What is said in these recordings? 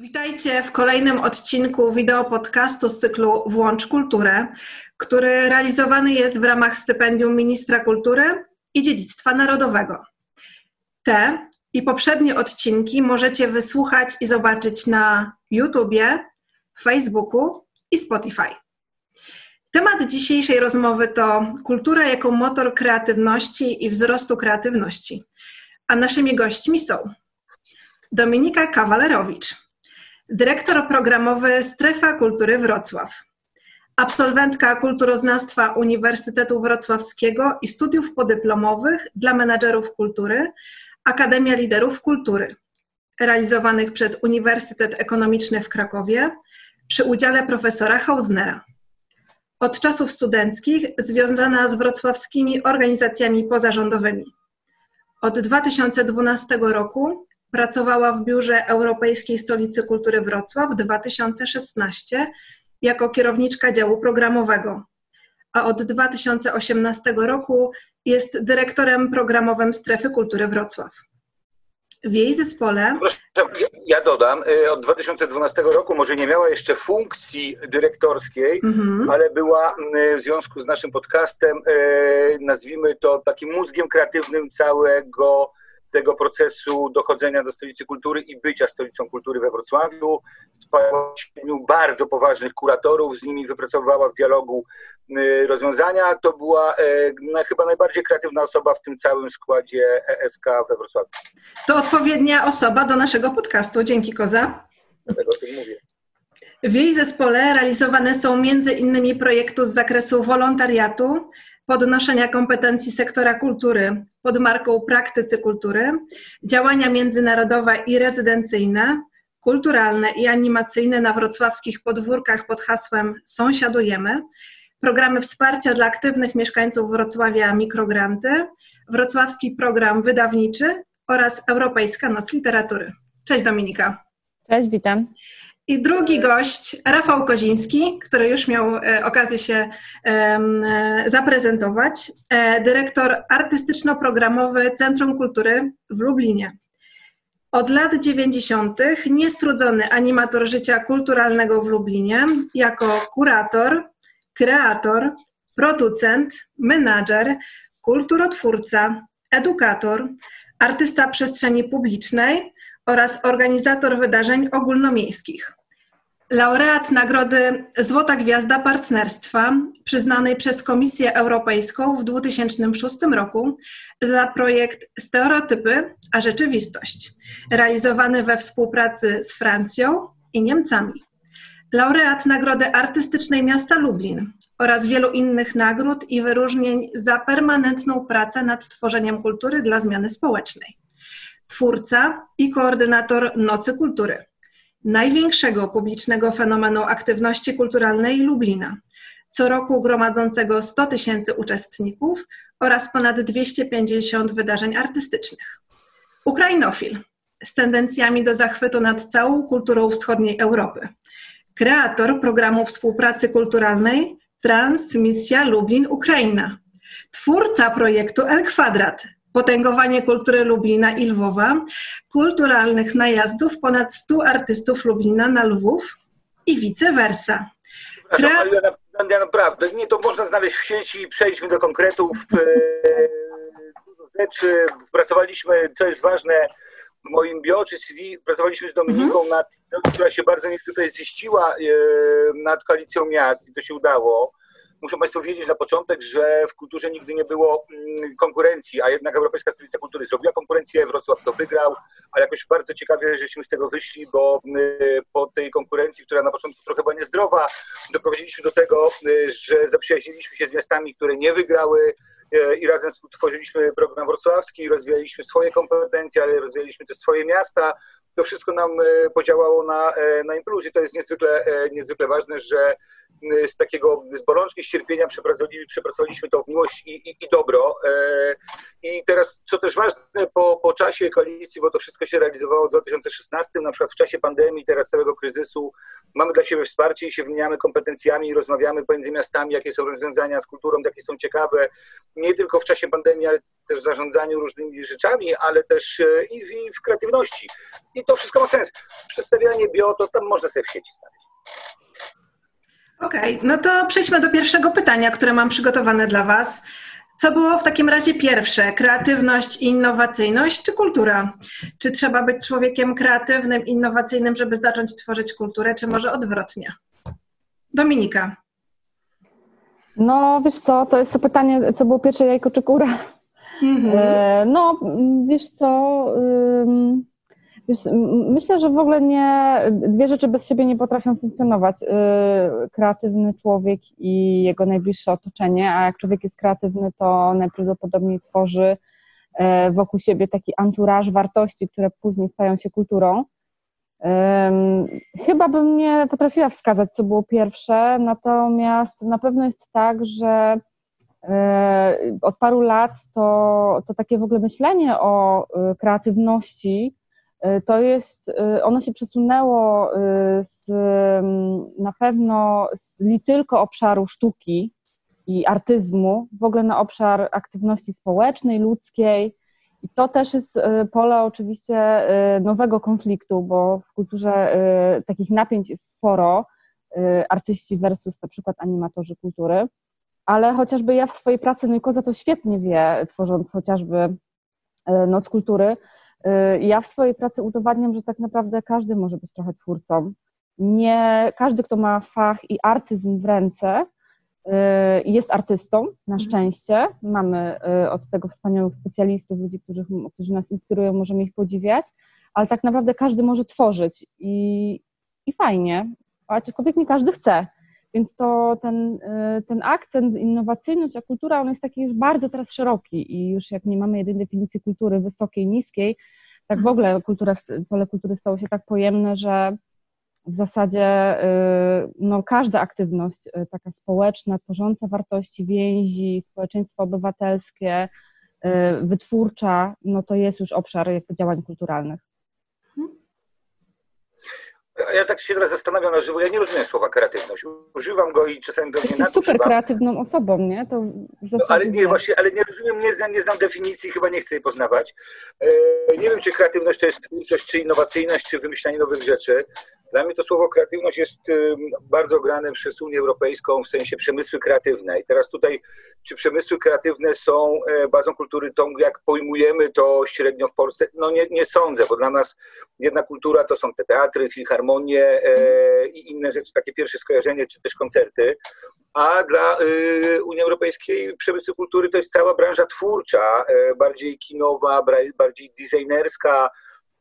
Witajcie w kolejnym odcinku wideo podcastu z cyklu Włącz Kulturę, który realizowany jest w ramach stypendium Ministra Kultury i Dziedzictwa Narodowego. Te i poprzednie odcinki możecie wysłuchać i zobaczyć na YouTubie, Facebooku i Spotify. Temat dzisiejszej rozmowy to kultura jako motor kreatywności i wzrostu kreatywności. A naszymi gośćmi są Dominika Kawalerowicz, dyrektor programowy Strefa Kultury Wrocław, absolwentka kulturoznawstwa Uniwersytetu Wrocławskiego i studiów podyplomowych dla menadżerów kultury, Akademia Liderów Kultury, realizowanych przez Uniwersytet Ekonomiczny w Krakowie przy udziale profesora Hausnera. Od czasów studenckich związana z wrocławskimi organizacjami pozarządowymi. Od 2012 roku Pracowała w Biurze Europejskiej Stolicy Kultury Wrocław 2016 jako kierowniczka działu programowego, a od 2018 roku jest dyrektorem programowym Strefy Kultury Wrocław. W jej zespole. Proszę, ja dodam, y, od 2012 roku może nie miała jeszcze funkcji dyrektorskiej, mhm. ale była y, w związku z naszym podcastem, y, nazwijmy to takim mózgiem kreatywnym całego tego procesu dochodzenia do stolicy kultury i bycia stolicą kultury we Wrocławiu. Spałała bardzo poważnych kuratorów, z nimi wypracowywała w dialogu y, rozwiązania. To była e, chyba najbardziej kreatywna osoba w tym całym składzie ESK we Wrocławiu. To odpowiednia osoba do naszego podcastu. Dzięki Koza. Dlatego o tym mówię. W jej zespole realizowane są między innymi projekty z zakresu wolontariatu, podnoszenia kompetencji sektora kultury pod marką Praktycy Kultury, działania międzynarodowe i rezydencyjne, kulturalne i animacyjne na wrocławskich podwórkach pod hasłem Sąsiadujemy, programy wsparcia dla aktywnych mieszkańców Wrocławia Mikrogranty, wrocławski program wydawniczy oraz Europejska Noc Literatury. Cześć Dominika. Cześć, witam. I drugi gość, Rafał Koziński, który już miał e, okazję się e, zaprezentować, e, dyrektor artystyczno-programowy Centrum Kultury w Lublinie. Od lat 90. niestrudzony animator życia kulturalnego w Lublinie, jako kurator, kreator, producent, menadżer, kulturotwórca, edukator, artysta przestrzeni publicznej oraz organizator wydarzeń ogólnomiejskich. Laureat Nagrody Złota Gwiazda Partnerstwa, przyznanej przez Komisję Europejską w 2006 roku za projekt Stereotypy a Rzeczywistość, realizowany we współpracy z Francją i Niemcami. Laureat Nagrody Artystycznej Miasta Lublin oraz wielu innych nagród i wyróżnień za permanentną pracę nad tworzeniem kultury dla zmiany społecznej. Twórca i koordynator Nocy Kultury największego publicznego fenomenu aktywności kulturalnej Lublina, co roku gromadzącego 100 tysięcy uczestników oraz ponad 250 wydarzeń artystycznych. Ukrainofil z tendencjami do zachwytu nad całą kulturą wschodniej Europy. Kreator programu współpracy kulturalnej Transmisja Lublin Ukraina. Twórca projektu El Kwadrat, potęgowanie kultury Lublina i Lwowa, kulturalnych najazdów ponad 100 artystów Lublina na Lwów i vice versa. Kra... Ja, naprawdę, nie, to można znaleźć w sieci, przejdźmy do konkretów. E, dużo rzeczy, pracowaliśmy, co jest ważne, w moim bio czy CV pracowaliśmy z Dominiką, -hmm. nad, która się bardzo niezwykle ziściła e, nad koalicją miast i to się udało muszą Państwo wiedzieć na początek, że w kulturze nigdy nie było mm, konkurencji, a jednak Europejska Stolica Kultury zrobiła konkurencję, Wrocław to wygrał, a jakoś bardzo ciekawie żeśmy z tego wyszli, bo y, po tej konkurencji, która na początku trochę była niezdrowa, doprowadziliśmy do tego, y, że zaprzyjaźniliśmy się z miastami, które nie wygrały, y, i razem tworzyliśmy program wrocławski, rozwijaliśmy swoje kompetencje, ale rozwijaliśmy też swoje miasta. To wszystko nam podziałało na, na impluzję. To jest niezwykle, niezwykle ważne, że z takiego, z bolączki, z cierpienia przepracowaliśmy, przepracowaliśmy to w miłość i, i, i dobro. E, I teraz, co też ważne, po, po czasie koalicji, bo to wszystko się realizowało w 2016, na przykład w czasie pandemii, teraz całego kryzysu, mamy dla siebie wsparcie i się wymieniamy kompetencjami i rozmawiamy pomiędzy miastami, jakie są rozwiązania z kulturą, jakie są ciekawe, nie tylko w czasie pandemii, ale też w zarządzaniu różnymi rzeczami, ale też e, i w, i w kreatywności. I to wszystko ma sens. Przedstawianie bio, to tam można sobie w sieci znaleźć. Okej, okay, no to przejdźmy do pierwszego pytania, które mam przygotowane dla Was. Co było w takim razie pierwsze? Kreatywność i innowacyjność czy kultura? Czy trzeba być człowiekiem kreatywnym, innowacyjnym, żeby zacząć tworzyć kulturę, czy może odwrotnie? Dominika. No, wiesz co, to jest to pytanie, co było pierwsze jajko czy kura? Mhm. E, no, wiesz co, wiesz, myślę, że w ogóle nie, dwie rzeczy bez siebie nie potrafią funkcjonować. Y, kreatywny człowiek i jego najbliższe otoczenie, a jak człowiek jest kreatywny, to najprawdopodobniej tworzy e, wokół siebie taki anturaż wartości, które później stają się kulturą. Chyba bym nie potrafiła wskazać, co było pierwsze, natomiast na pewno jest tak, że e, od paru lat to, to takie w ogóle myślenie o e, kreatywności to jest, ono się przesunęło z, na pewno z tylko obszaru sztuki i artyzmu w ogóle na obszar aktywności społecznej, ludzkiej, i to też jest pole oczywiście nowego konfliktu, bo w kulturze takich napięć jest sporo, artyści versus na przykład animatorzy kultury, ale chociażby ja w swojej pracy, no i Koza to świetnie wie, tworząc chociażby Noc Kultury, ja w swojej pracy udowadniam, że tak naprawdę każdy może być trochę twórcą. Nie każdy, kto ma fach i artyzm w ręce, Y, jest artystą, na mhm. szczęście. Mamy y, od tego wspaniałych specjalistów, ludzi, którzy, którzy nas inspirują, możemy ich podziwiać, ale tak naprawdę każdy może tworzyć i, i fajnie, aczkolwiek nie każdy chce. Więc to ten, y, ten akcent, innowacyjność, a kultura, on jest taki już bardzo teraz szeroki i już jak nie mamy jedynej definicji kultury wysokiej, niskiej, tak w mhm. ogóle kultura, pole kultury stało się tak pojemne, że w zasadzie y, no, każda aktywność y, taka społeczna, tworząca wartości, więzi, społeczeństwo obywatelskie, wytwórcza, no to jest już obszar jakby działań kulturalnych. Ja tak się teraz zastanawiam na żywo, ja nie rozumiem słowa kreatywność. Używam go i czasami go nie Jesteś super kreatywną osobą, nie? To no, ale nie, właśnie, ale nie rozumiem, nie znam, nie znam definicji, chyba nie chcę jej poznawać. E, nie wiem, czy kreatywność to jest twórczość, czy innowacyjność, czy wymyślanie nowych rzeczy. Dla mnie to słowo kreatywność jest bardzo grane przez Unię Europejską w sensie przemysły kreatywne. I teraz tutaj, czy przemysły kreatywne są e, bazą kultury tą, jak pojmujemy to średnio w Polsce? No nie, nie sądzę, bo dla nas jedna kultura to są te teatry, filharmonie e, i inne rzeczy, takie pierwsze skojarzenie, czy też koncerty. A dla y, Unii Europejskiej przemysły kultury to jest cała branża twórcza, e, bardziej kinowa, bardziej designerska,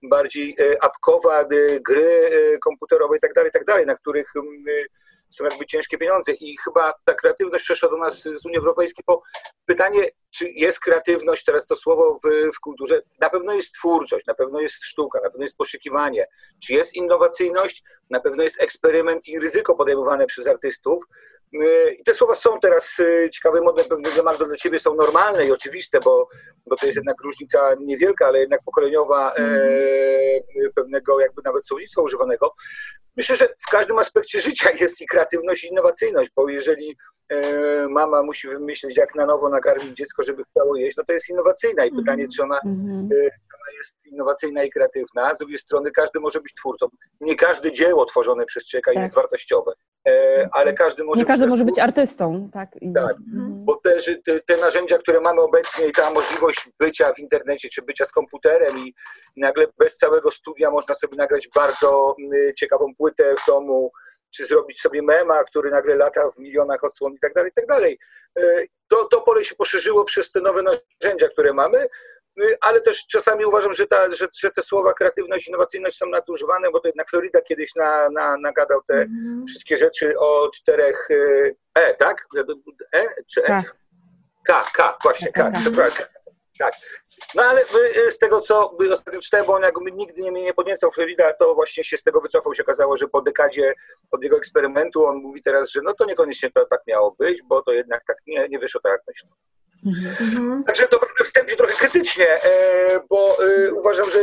bardziej e, apkowa, e, gry e, komputerowe i tak dalej, tak na których są jakby ciężkie pieniądze. I chyba ta kreatywność przeszła do nas z Unii Europejskiej, bo pytanie, czy jest kreatywność, teraz to słowo w, w kulturze, na pewno jest twórczość, na pewno jest sztuka, na pewno jest poszukiwanie, czy jest innowacyjność, na pewno jest eksperyment i ryzyko podejmowane przez artystów, I te słowa są teraz y, ciekawe, modne, pewnie dla Magdo dla Ciebie są normalne i oczywiste, bo, bo to jest jednak różnica niewielka, ale jednak pokoleniowa e, mhm. pewnego jakby nawet słownictwa używanego. Myślę, że w każdym aspekcie życia jest i kreatywność, i innowacyjność, bo jeżeli e, mama musi wymyślić, jak na nowo nakarmić dziecko, żeby chciało jeść, no to jest innowacyjna i pytanie, czy ona, mhm. e, ona jest innowacyjna i kreatywna. Z drugiej strony każdy może być twórcą. Nie każde dzieło tworzone przez człowieka tak. jest wartościowe, e, ale każdy może... Nie każdy może być artystą, tak? tak, mhm. bo te, te, te, narzędzia, które mamy obecnie i ta możliwość bycia w internecie, czy bycia z komputerem i nagle bez całego studia można sobie nagrać bardzo ciekawą płytę w domu, czy zrobić sobie mema, który nagle lata w milionach odsłon i tak dalej, i tak dalej. E, to, to pole się poszerzyło przez te nowe narzędzia, które mamy, ale też czasami uważam, że, ta, że, że te słowa kreatywność, innowacyjność są nadużywane, bo to jednak Florida kiedyś na, na, nagadał te mm. wszystkie rzeczy o czterech y, E, tak? E czy F? K, K, właśnie, K, przepraszam. Tak. No ale z tego, co ostatnio czytałem, bo on jakby nigdy nie, nie podniecał Florida, to właśnie się z tego wycofał. się okazało, że po dekadzie od jego eksperymentu on mówi teraz, że no to niekoniecznie to tak miało być, bo to jednak tak nie, nie wyszło tak jak myślał. Mhm. Także to wstępnie trochę krytycznie, e, bo e, uważam, że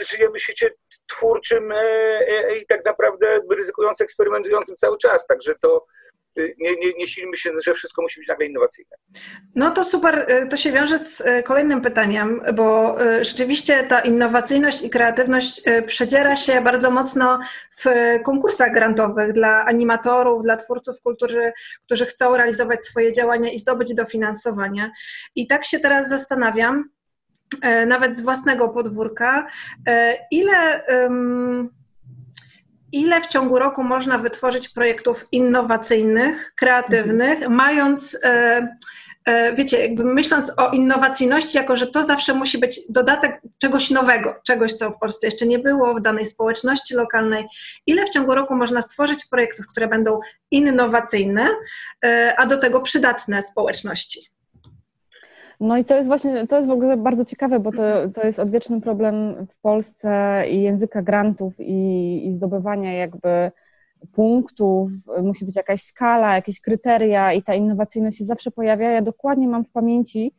żyjemy w świecie twórczym e, i tak naprawdę ryzykującym, eksperymentującym cały czas. Także to nie, nie, nie silmy się, że wszystko musi być nagle innowacyjne. No to super, to się wiąże z kolejnym pytaniem, bo rzeczywiście ta innowacyjność i kreatywność przedziera się bardzo mocno w konkursach grantowych dla animatorów, dla twórców kultury, którzy chcą realizować swoje działania i zdobyć dofinansowanie. I tak się teraz zastanawiam, nawet z własnego podwórka, ile ile w ciągu roku można wytworzyć projektów innowacyjnych, kreatywnych, mhm. mając, e, e, wiecie, jakby myśląc o innowacyjności, jako że to zawsze musi być dodatek czegoś nowego, czegoś, co w Polsce jeszcze nie było, w danej społeczności lokalnej. Ile w ciągu roku można stworzyć projektów, które będą innowacyjne, e, a do tego przydatne społeczności? No i to jest właśnie, to jest w ogóle bardzo ciekawe, bo to, to jest odwieczny problem w Polsce i języka grantów i, i zdobywania jakby punktów, musi być jakaś skala, jakieś kryteria i ta innowacyjność się zawsze pojawia. Ja dokładnie mam w pamięci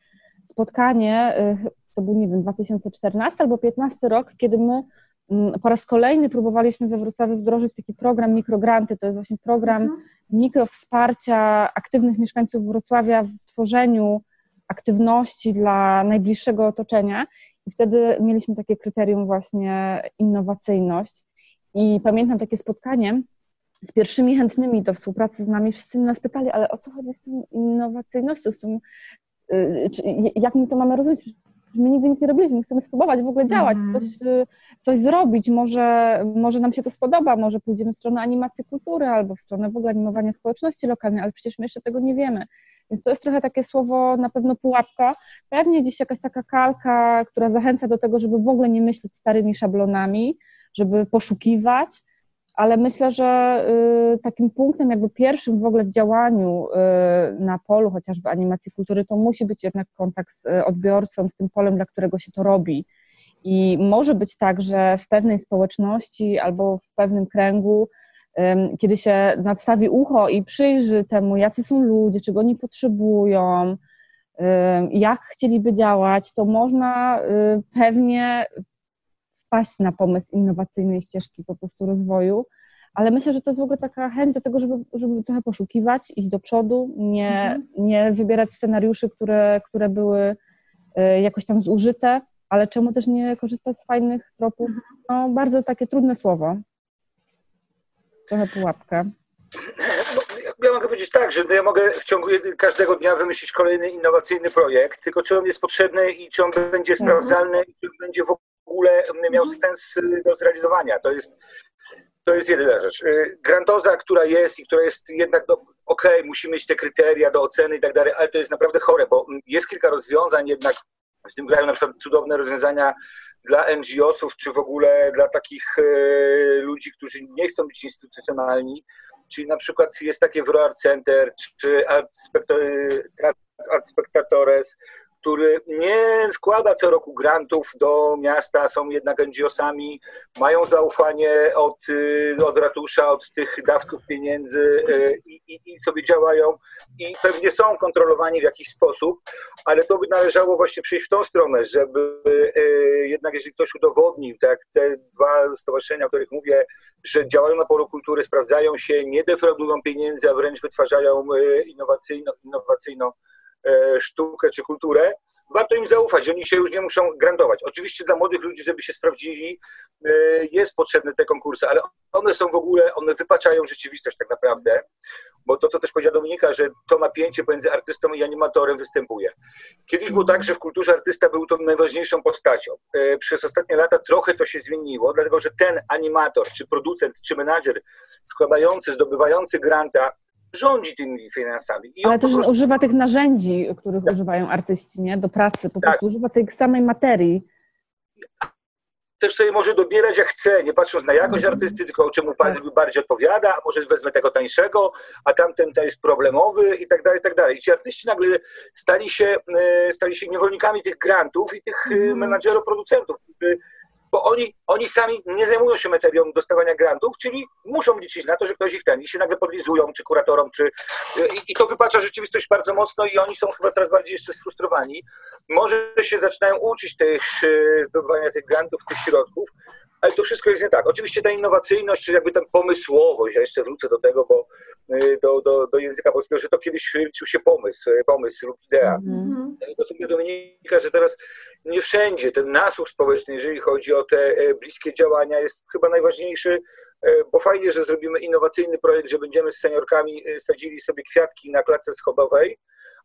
spotkanie, y, to był, nie wiem, 2014 albo 2015 rok, kiedy my mm, po raz kolejny próbowaliśmy we Wrocławiu wdrożyć taki program mikrogranty. To jest właśnie program mhm. mikrowsparcia aktywnych mieszkańców Wrocławia w tworzeniu aktywności dla najbliższego otoczenia i wtedy mieliśmy takie kryterium właśnie innowacyjność. I pamiętam takie spotkanie z pierwszymi chętnymi do współpracy z nami. Wszyscy nas pytali, ale o co chodzi z tą innowacyjnością, z tą, y, czy, jak my to mamy rozumieć? My nigdy nic nie robiliśmy, chcemy spróbować w ogóle działać, mm. coś, y, coś zrobić, może, może nam się to spodoba, może pójdziemy w stronę animacji kultury albo w stronę w ogóle animowania społeczności lokalnej, ale przecież my jeszcze tego nie wiemy. Więc to jest trochę takie słowo, na pewno pułapka. Pewnie gdzieś jakaś taka kalka, która zachęca do tego, żeby w ogóle nie myśleć starymi szablonami, żeby poszukiwać, ale myślę, że y, takim punktem jakby pierwszym w ogóle w działaniu y, na polu chociażby animacji kultury to musi być jednak kontakt z y, odbiorcą, z tym polem, dla którego się to robi. I może być tak, że w pewnej społeczności albo w pewnym kręgu kiedy się nadstawi ucho i przyjrzy temu, jacy są ludzie, czego oni potrzebują, jak chcieliby działać, to można pewnie wpaść na pomysł innowacyjnej ścieżki po prostu rozwoju, ale myślę, że to jest w ogóle taka chęć do tego, żeby, żeby trochę poszukiwać, iść do przodu, nie, mhm. nie wybierać scenariuszy, które, które były y, jakoś tam zużyte, ale czemu też nie korzystać z fajnych tropów? Mhm. No, bardzo takie trudne słowo trochę pułapka. No, ja mogę powiedzieć tak, że ja mogę w ciągu każdego dnia wymyślić kolejny innowacyjny projekt, tylko czy on jest potrzebny i czy on będzie mhm. sprawdzalny i czy będzie w ogóle miał mhm. sens y, do zrealizowania. To jest, to jest jedyna rzecz. Y, grantoza, która jest i która jest jednak, no, okej, okay, musimy mieć te kryteria do oceny i tak dalej, ale to jest naprawdę chore, bo jest kilka rozwiązań jednak w tym kraju, na przykład cudowne rozwiązania dla NGO-sów, czy w ogóle dla takich e, ludzi, którzy nie chcą być instytucjonalni, czyli na przykład jest takie w Roar Center, czy Art Spectatores, który nie składa co roku grantów do miasta, są jednak NGO-sami, mają zaufanie od, y, od ratusza, od tych dawców pieniędzy y, i, i, i, sobie działają i pewnie są kontrolowani w jakiś sposób, ale to by należało właśnie przejść w tą stronę, żeby y, jednak jeżeli ktoś udowodnił, tak te dwa stowarzyszenia, o których mówię, że działają na polu kultury, sprawdzają się, nie defraudują pieniędzy, a wręcz wytwarzają innowacyjną, innowacyjną sztukę czy kulturę, warto im zaufać, oni się już nie muszą grantować. Oczywiście dla młodych ludzi, żeby się sprawdzili, e, jest potrzebne te konkursy, ale one są w ogóle, one wypaczają rzeczywistość tak naprawdę, bo to, co też powiedziała Dominika, że to napięcie pomiędzy artystą i animatorem występuje. Kiedyś było tak, że w kulturze artysta był tą najważniejszą postacią. E, przez ostatnie lata trochę to się zmieniło, dlatego że ten animator, czy producent, czy menadżer składający, zdobywający granta rządzi tymi finansami. I Ale też prostu... używa tych narzędzi, których tak. używają artyści, nie? Do pracy, po tak. prostu używa tej samej materii. Też sobie może dobierać jak chce, nie patrząc na jakość mhm. artysty, tylko czemu tak. bardziej odpowiada, a może wezmę tego tańszego, a tamten to jest problemowy i tak dalej, i tak dalej. I ci artyści nagle stali się, e, stali się niewolnikami tych grantów i tych mm. menadżerów, producentów, którzy bo oni, oni sami nie zajmują się materią dostawania grantów, czyli muszą liczyć na to, że ktoś ich ten i się nagle podlizują, czy kuratorom, czy i, i to wypacza rzeczywistość bardzo mocno i oni są chyba coraz bardziej jeszcze sfrustrowani. Może się zaczynają uczyć tych, e, zdobywania tych grantów, tych środków, ale to wszystko jest nie tak. Oczywiście ta innowacyjność, czy jakby ta pomysłowość, ja jeszcze wrócę do tego, bo do, do, do języka polskiego, że to kiedyś liczył się pomysł, y, pomysł lub idea. Mhm. To sobie Dominika, że teraz nie wszędzie ten nasłuch społeczny, jeżeli chodzi o te bliskie działania, jest chyba najważniejszy, bo fajnie, że zrobimy innowacyjny projekt, że będziemy z seniorkami sadzili sobie kwiatki na klatce schodowej,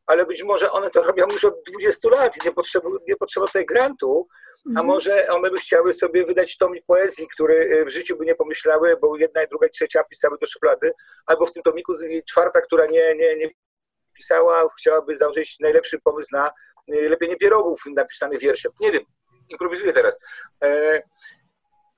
ale być może one to robią już od 20 lat i nie potrzeba, nie potrzeba tutaj grantu, a mhm. może one by chciały sobie wydać tomik poezji, który e, w życiu by nie pomyślały, bo jedna, druga i trzecia pisały do szuflady, albo w tym tomiku czwarta, która nie, nie, nie pisała, chciałaby założyć najlepszy pomysł na e, lepienie pierogów napisany wierszem. Nie wiem, improwizuję teraz.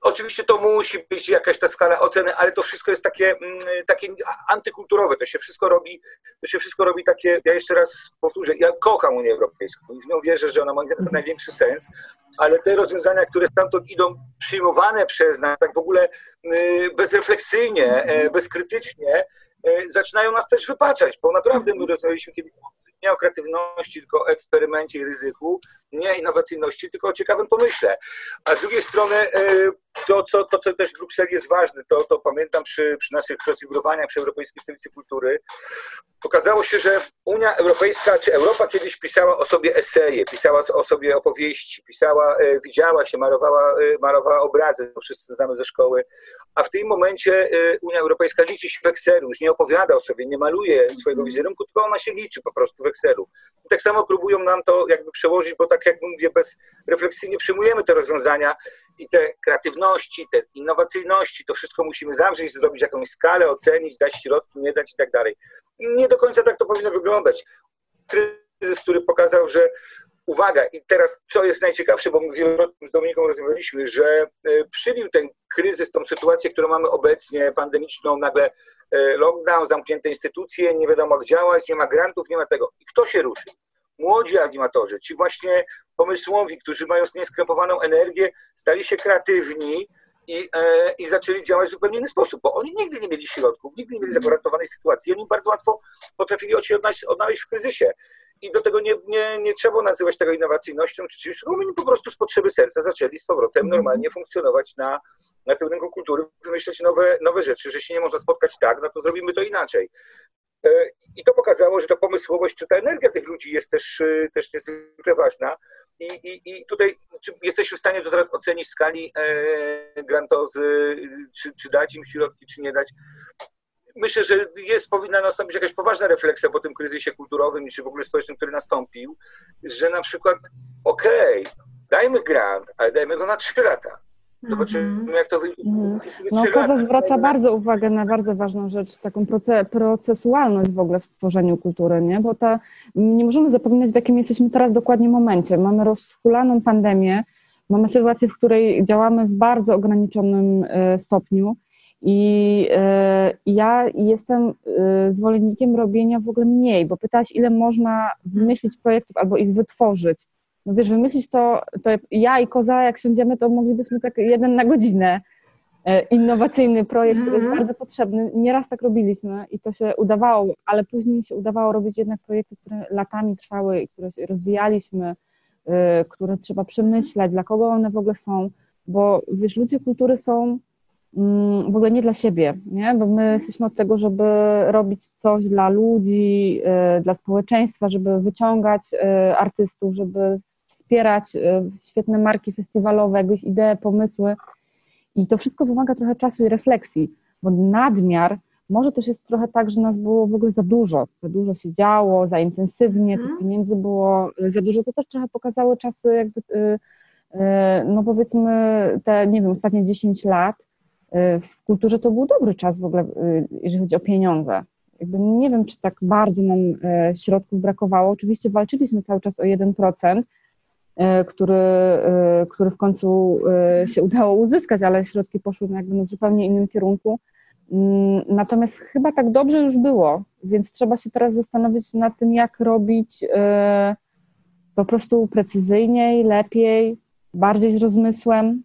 Oczywiście to musi być jakaś ta skala oceny, ale to wszystko jest takie, mm, takie antykulturowe. To się wszystko robi, to się wszystko robi takie, ja jeszcze raz powtórzę, ja kocham Unię Europejską i w nią wierzę, że ona ma największy sens, ale te rozwiązania, które stamtąd idą, przyjmowane przez nas tak w ogóle y, bezrefleksyjnie, e, bezkrytycznie, e, zaczynają nas też wypaczać, bo naprawdę my rozmawialiśmy kiedyś nie o kreatywności, tylko o eksperymencie i ryzyku, nie innowacyjności, tylko o ciekawym pomyśle. A z drugiej strony e, to, co, to, co też w Brukseli jest ważne, to, to pamiętam przy, przy naszych rozgrywaniach przy Europejskiej Stolicy Kultury, okazało się, że Unia Europejska, czy Europa kiedyś pisała o sobie eseje, pisała o sobie opowieści, pisała, e, widziała się, malowała, e, malowała obrazy, to wszyscy znamy ze szkoły, a w tym momencie Unia Europejska liczy się w Excelu, już nie opowiada o sobie, nie maluje swojego wizerunku, tylko ona się liczy po prostu w Excelu. I tak samo próbują nam to jakby przełożyć, bo tak jak mówię, bezrefleksyjnie przyjmujemy te rozwiązania i te kreatywności, te innowacyjności, to wszystko musimy zawrzeć, zrobić jakąś skalę, ocenić, dać środki, nie dać i tak dalej. Nie do końca tak to powinno wyglądać. Kryzys, który pokazał, że uwaga, i teraz co jest najciekawsze, bo my wielokrotnie z Dominiką rozmawialiśmy, że e, przybił ten kryzys, tą sytuację, którą mamy obecnie, pandemiczną, nagle e, lockdown, zamknięte instytucje, nie wiadomo jak działać, nie ma grantów, nie ma tego. I kto się ruszy? Młodzi animatorzy, ci właśnie pomysłowi, którzy mają nieskrepowaną energię, stali się kreatywni i, e, i zaczęli działać w zupełnie inny sposób, bo oni nigdy nie mieli środków, nigdy nie mieli zagwarantowanej sytuacji oni bardzo łatwo potrafili się odnaleźć, odnaleźć w kryzysie i do tego nie, nie, nie trzeba nazywać tego innowacyjnością czy czymś, oni po prostu z potrzeby serca zaczęli z powrotem mhm. normalnie funkcjonować na, na tym rynku kultury, wymyślać nowe, nowe rzeczy, że się nie można spotkać tak, no to zrobimy to inaczej. E, I to pokazało, że ta pomysłowość, czy ta energia tych ludzi jest też, e, też niezwykle ważna. I, i, I tutaj jesteśmy w stanie to teraz ocenić w skali e, grantozy, czy, czy dać im środki, czy nie dać myślę, że jest, powinna nastąpić jakaś poważna refleksja po tym kryzysie kulturowym, czy w ogóle społecznym, który nastąpił, że na przykład, okej, okay, dajmy grant, ale dajmy go na trzy lata. Zobaczymy, mm -hmm. jak to wyjdzie. Mm. No, Kaza zwraca bardzo uwagę na bardzo ważną rzecz, taką procesualność w ogóle w tworzeniu kultury, nie? Bo ta, nie możemy zapominać, w jakim jesteśmy teraz dokładnie momencie. Mamy rozhulaną pandemię, mamy sytuację, w której działamy w bardzo ograniczonym e, stopniu i e, ja jestem e, zwolennikiem robienia w ogóle mniej, bo pytałaś, ile można wymyślić projektów albo ich wytworzyć. No wiesz, wymyślić to, to ja i Koza, jak siądziemy, to moglibyśmy tak jeden na godzinę. E, innowacyjny projekt, który jest mhm. bardzo potrzebny. Nieraz tak robiliśmy i to się udawało, ale później się udawało robić jednak projekty, które latami trwały i które rozwijaliśmy, które trzeba przemyśleć, dla kogo one w ogóle są, bo wiesz, ludzie kultury są Mm, w ogóle nie dla siebie, nie? bo my jesteśmy od tego, żeby robić coś dla ludzi, y, dla społeczeństwa, żeby wyciągać artystów, żeby wspierać y, świetne marki festiwalowe, jakieś idee, pomysły. I to wszystko wymaga trochę czasu i refleksji, bo nadmiar może też jest trochę tak, że nas było w ogóle za dużo, za dużo się działo, za intensywnie, tych mhm. pieniędzy było za dużo. To też trochę pokazały czasy jakby, no powiedzmy te, nie wiem, ostatnie 10 lat, Y, w kulturze to był dobry czas w ogóle, y, jeżeli chodzi o pieniądze. Jakby nie wiem, czy tak bardzo nam y, środków brakowało. Oczywiście walczyliśmy cały czas o 1%, który, który w końcu się udało uzyskać, ale środki poszły jakby w zupełnie innym kierunku. Mm, natomiast chyba tak dobrze już było, więc trzeba się teraz zastanowić nad tym, jak robić po prostu precyzyjniej, lepiej, bardziej z rozmysłem,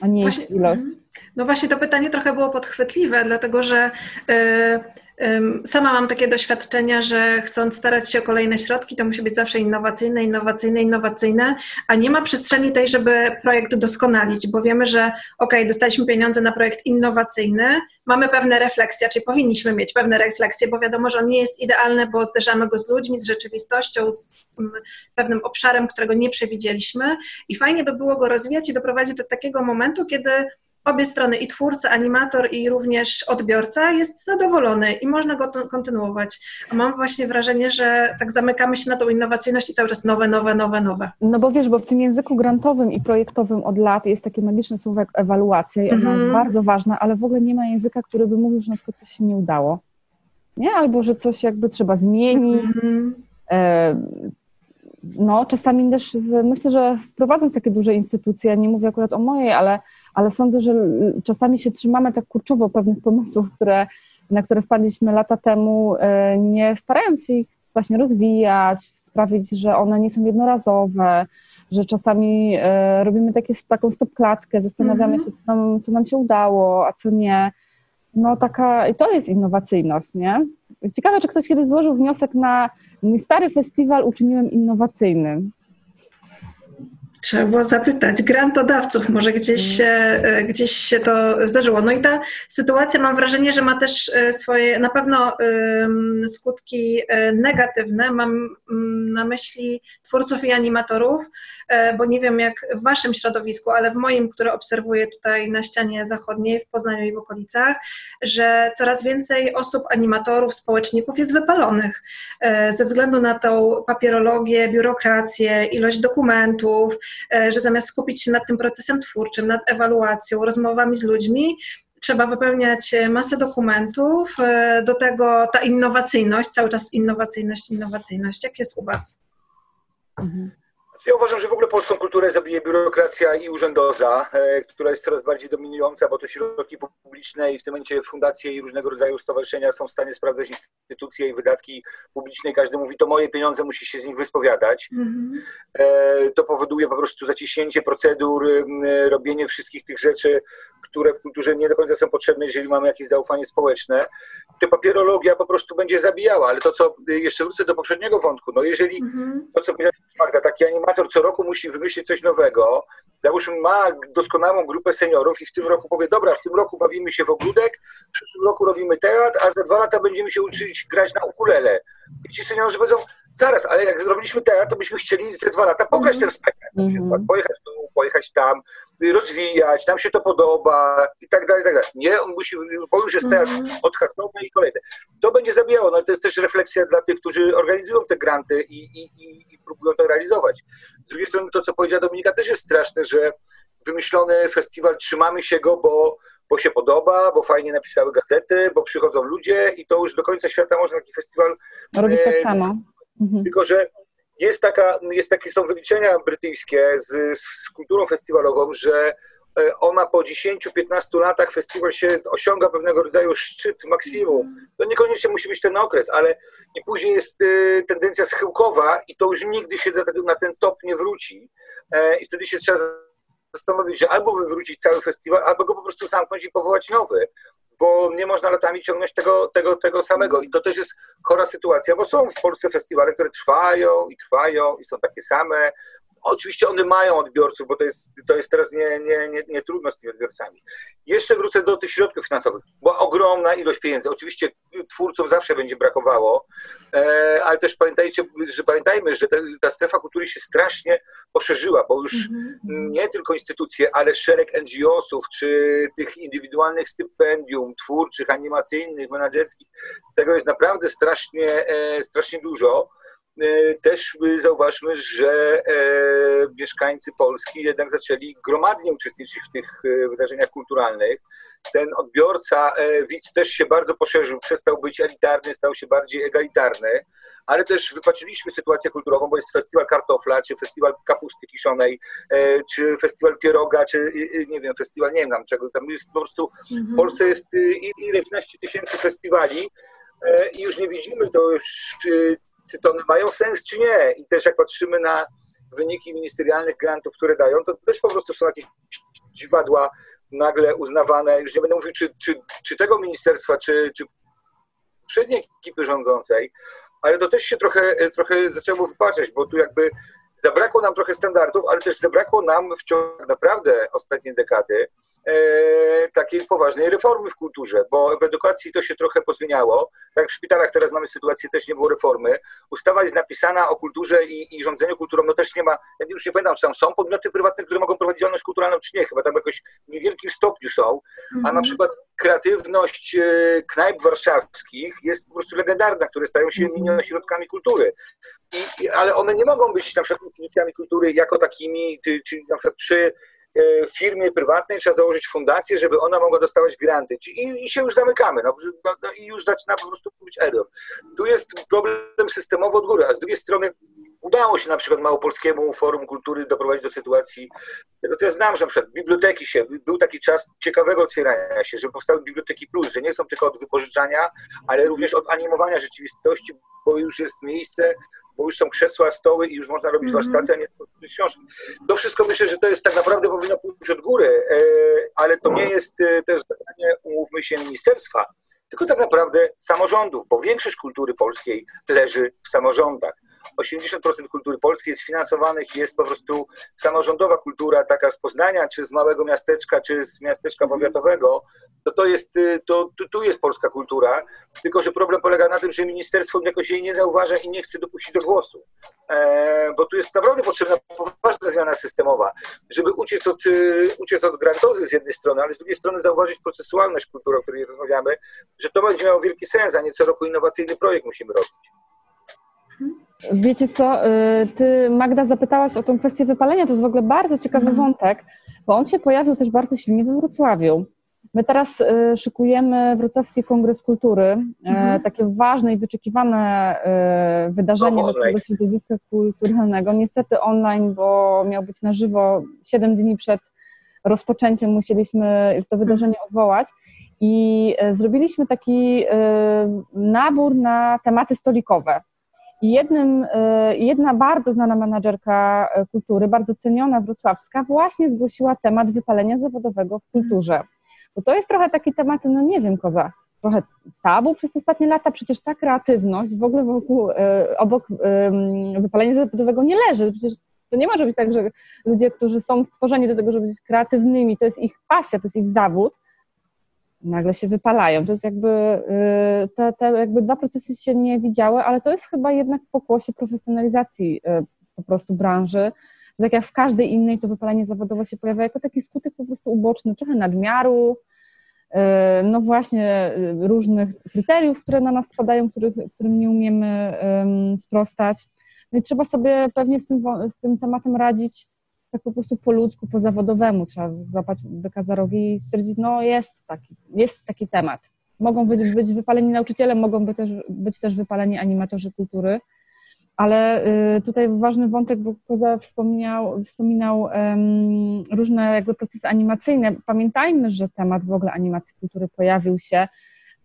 a nie właśnie, ilość. Mhm. No właśnie to pytanie trochę było podchwytliwe, dlatego że yy, Sama mam takie doświadczenia, że chcąc starać się o kolejne środki, to musi być zawsze innowacyjne, innowacyjne, innowacyjne, a nie ma przestrzeni tej, żeby projekt doskonalić, bo wiemy, że ok, dostaliśmy pieniądze na projekt innowacyjny, mamy pewne refleksje, czyli powinniśmy mieć pewne refleksje, bo wiadomo, że on nie jest idealny, bo zderzamy go z ludźmi, z rzeczywistością, z pewnym obszarem, którego nie przewidzieliśmy i fajnie by było go rozwijać i doprowadzić do takiego momentu, kiedy obie strony, i twórca, animator, i również odbiorca jest zadowolony i można go kontynuować. A mam właśnie wrażenie, że tak zamykamy się na tą innowacyjność i cały czas nowe, nowe, nowe, nowe. No bo wiesz, bo w tym języku grantowym i projektowym od lat jest takie magiczne słowo jak ewaluacja i ona jest mhm. bardzo ważna, ale w ogóle nie ma języka, który by mówił, że na przykład coś się nie udało. Nie? Albo, że coś jakby trzeba zmienić. -hmm. e no, czasami też myślę, że wprowadząc takie duże instytucje, nie mówię akurat o mojej, ale ale sądzę, że czasami się trzymamy tak kurczowo pewnych pomysłów, które, na które wpadliśmy lata temu, e, nie starając się ich właśnie rozwijać, sprawić, że one nie są jednorazowe, że czasami e, robimy takie, taką stopklatkę, zastanawiamy mhm. się, co nam, co nam się udało, a co nie. No taka, i to jest innowacyjność, nie? Ciekawe, czy ktoś kiedyś złożył wniosek na mój stary festiwal uczyniłem innowacyjnym. Trzeba było zapytać grantodawców, może gdzieś mm. się, e, gdzieś się to zdarzyło. No i ta sytuacja mam wrażenie, że ma też e, swoje na pewno skutki e, negatywne. Mam mm, na myśli twórców i animatorów, bo nie wiem jak w waszym środowisku, ale w moim, które obserwuję tutaj na ścianie zachodniej, w Poznaniu i w okolicach, że coraz więcej osób, animatorów, społeczników jest wypalonych ze względu na tą papierologię, biurokrację, ilość dokumentów, że zamiast skupić się nad tym procesem twórczym, nad ewaluacją, rozmowami z ludźmi, trzeba wypełniać masę dokumentów, e, do tego ta innowacyjność, cały czas innowacyjność, innowacyjność. Jak jest u Was? Mhm. Ja uważam, że w ogóle polską kulturę zabije biurokracja i urzędoza, e, która jest coraz bardziej dominująca, bo to środki publiczne i w tym momencie fundacje i różnego rodzaju stowarzyszenia są w stanie sprawdzać instytucje i wydatki publiczne i każdy mówi, to moje pieniądze, musi się z nich wyspowiadać. Mm-hmm. To powoduje po prostu zaciśnięcie procedur, robienie wszystkich tych rzeczy, które w kulturze nie do końca są potrzebne, jeżeli mamy jakieś zaufanie społeczne. To papierologia po prostu będzie zabijała, ale to co, jeszcze wrócę do poprzedniego wątku, no jeżeli mm-hmm. to co powiedziałeś Magda, taki animator co roku musi wymyślić coś nowego, załóżmy ma doskonałą grupę seniorów i w tym roku powie, dobra, w tym roku bawimy się w ogródek, w przyszłym roku robimy teatr, a za dwa lata będziemy się uczyć grać na ukulele. I ci seniorzy powiedzą, zaraz, ale jak zrobiliśmy teatr, to byśmy chcieli za dwa lata pograć ten spektakl, na przykład, mhm. pojechać tu, pojechać tam, rozwijać, nam się to podoba i tak dalej, i tak dalej. Nie, on musi, bo już jest teatr mhm. odhaczony i kolejne. To będzie zabijało, no ale to jest też refleksja dla tych, którzy organizują te granty i, i, i, i próbują to realizować. Z drugiej strony to, co powiedziała Dominika, też jest straszne, że wymyślony festiwal, trzymamy się go, bo bo się podoba, bo fajnie napisały gazety, bo przychodzą ludzie i to już do końca świata można taki festiwal robić tak e, samo. Mhm. Tylko, że jest, taka, jest takie są wyliczenia brytyjskie z, z kulturą festiwalową, że e, ona po 10-15 latach festiwal się osiąga pewnego rodzaju szczyt, maksimum. To niekoniecznie musi być ten okres, ale i później jest y, tendencja schyłkowa i to już nigdy się na ten top nie wróci. E, I wtedy się trzeba zastanowić, że albo wywrócić cały festiwal, albo go po prostu zamknąć i powołać nowy bo nie można latami ciągnąć tego, tego, tego samego. I to też jest chora sytuacja, bo są w Polsce festiwale, które trwają i trwają i są takie same. Oczywiście one mają odbiorców, bo to jest, to jest teraz nie, nie, nie, nie trudno z tymi odbiorcami. Jeszcze wrócę do tych środków finansowych. Była ogromna ilość pieniędzy. Oczywiście twórcom zawsze będzie brakowało, e, ale też pamiętajcie, że pamiętajmy, że ta, ta strefa kultury się strasznie poszerzyła, bo już mm-hmm. nie tylko instytucje, ale szereg NGO-sów, czy tych indywidualnych stypendium twórczych, animacyjnych, menedżerskich, tego jest naprawdę strasznie, e, strasznie dużo. E, też zauważmy, że e, mieszkańcy Polski jednak zaczęli gromadnie uczestniczyć w tych wydarzeniach kulturalnych. Ten odbiorca, widz też się bardzo poszerzył, przestał być elitarny, stał się bardziej egalitarny, ale też wypatrzyliśmy sytuację kulturową, bo jest festiwal kartofla, czy festiwal kapusty kiszonej, czy festiwal pieroga, czy nie wiem, festiwal nie wiem tam czego, tam jest po prostu, mhm. w Polsce jest ileś tysięcy festiwali i już nie widzimy to już czy to mają sens, czy nie. I też jak patrzymy na wyniki ministerialnych grantów, które dają, to też po prostu są jakieś dziwadła nagle uznawane, już nie będę mówił, czy, czy, czy tego ministerstwa, czy, czy poprzedniej ekipy rządzącej, ale to też się trochę, trochę zaczęło wypaczać, bo tu jakby zabrakło nam trochę standardów, ale też zabrakło nam w ciągu naprawdę ostatniej dekady E, takiej poważnej reformy w kulturze, bo w edukacji to się trochę pozmieniało. Tak w szpitalach teraz mamy sytuację, też nie było reformy. Ustawa jest napisana o kulturze i, i rządzeniu kulturą, no też nie ma, ja już nie pamiętam, czy tam są podmioty prywatne, które mogą prowadzić działalność kulturalną, czy nie, chyba tam jakoś w niewielkim stopniu są, a na mhm. przykład kreatywność e, knajp warszawskich jest po prostu legendarna, które stają się mhm. ośrodkami kultury. I, ale one nie mogą być na przykład instytucjami kultury jako takimi, czyli na przykład przy E, firmie prywatnej trzeba założyć fundację, żeby ona mogła dostawać granty. I, i się już zamykamy. No, no, no, I już zaczyna po prostu być error. Tu jest problem systemowy od góry, a z drugiej strony udało się na przykład Małopolskiemu Forum Kultury doprowadzić do sytuacji, tego co ja znam, że na przykład biblioteki się, był taki czas ciekawego otwierania się, że powstały biblioteki plus, że nie są tylko od wypożyczania, ale również od animowania rzeczywistości, bo już jest miejsce bo już są krzesła, stoły i już można robić mm -hmm. warsztaty, a nie książki. To wszystko myślę, że to jest tak naprawdę powinno pójść od góry, e, ale to nie jest e, też zadanie, umówmy się, ministerstwa, tylko tak naprawdę samorządów, bo większość kultury polskiej leży w samorządach. 80% kultury polskiej jest finansowanych, jest po prostu samorządowa kultura, taka z Poznania, czy z małego miasteczka, czy z miasteczka powiatowego, to to jest, y, to, to, tu jest polska kultura, tylko że problem polega na tym, że ministerstwo jakoś jej nie zauważa i nie chce dopuścić do głosu. E, bo tu jest naprawdę potrzebna poważna zmiana systemowa, żeby uciec od, y, uciec od grantozy z jednej strony, ale z drugiej strony zauważyć procesualność kultury, o której rozmawiamy, że to będzie miało wielki sens, a nie co roku innowacyjny projekt musimy robić. Wiecie co, y, ty Magda zapytałaś o tą kwestię wypalenia, to jest w ogóle bardzo ciekawy mhm. wątek, bo on się pojawił też bardzo silnie we Wrocławiu. My teraz y, szykujemy Wrocławski Kongres Kultury, y, mhm. takie ważne i wyczekiwane wydarzenie dla środowiska kulturalnego. Niestety online, bo miał być na żywo 7 dni przed rozpoczęciem, musieliśmy to wydarzenie odwołać. I zrobiliśmy taki nabór na tematy stolikowe. I jednym, e, jedna bardzo znana menadżerka e, kultury, bardzo ceniona wrocławska, właśnie zgłosiła temat wypalenia zawodowego w kulturze. Bo to jest trochę taki temat, no nie wiem, koza, trochę tabu przez ostatnie lata, przecież ta kreatywność w ogóle wokół, e, obok wypalenia zawodowego nie leży. Przecież to nie może być tak, że ludzie, którzy są stworzeni do tego, żeby być kreatywnymi, to jest ich pasja, to jest ich zawód, nagle się wypalają. To jest jakby, y, te, te jakby dwa procesy się nie widziały, ale to jest chyba jednak pokłosie profesjonalizacji y, po prostu branży. Tak jak w każdej innej, to wypalenie zawodowe się pojawia jako taki skutek po prostu uboczny, trochę nadmiaru, y, no właśnie różnych kryteriów, które na nas spadają, których, którym nie umiemy sprostać. No i trzeba sobie pewnie z tym, z tym tematem radzić tak po prostu po ludzku, po zawodowemu trzeba złapać byka za rogi i stwierdzić, no jest taki, jest taki temat. Mogą być, być wypaleni nauczyciele, mogą być też, być też wypaleni animatorzy kultury, ale y, tutaj ważny wątek, bo Koza wspominał um, różne jakby procesy animacyjne. Pamiętajmy, że temat w ogóle animacji kultury pojawił się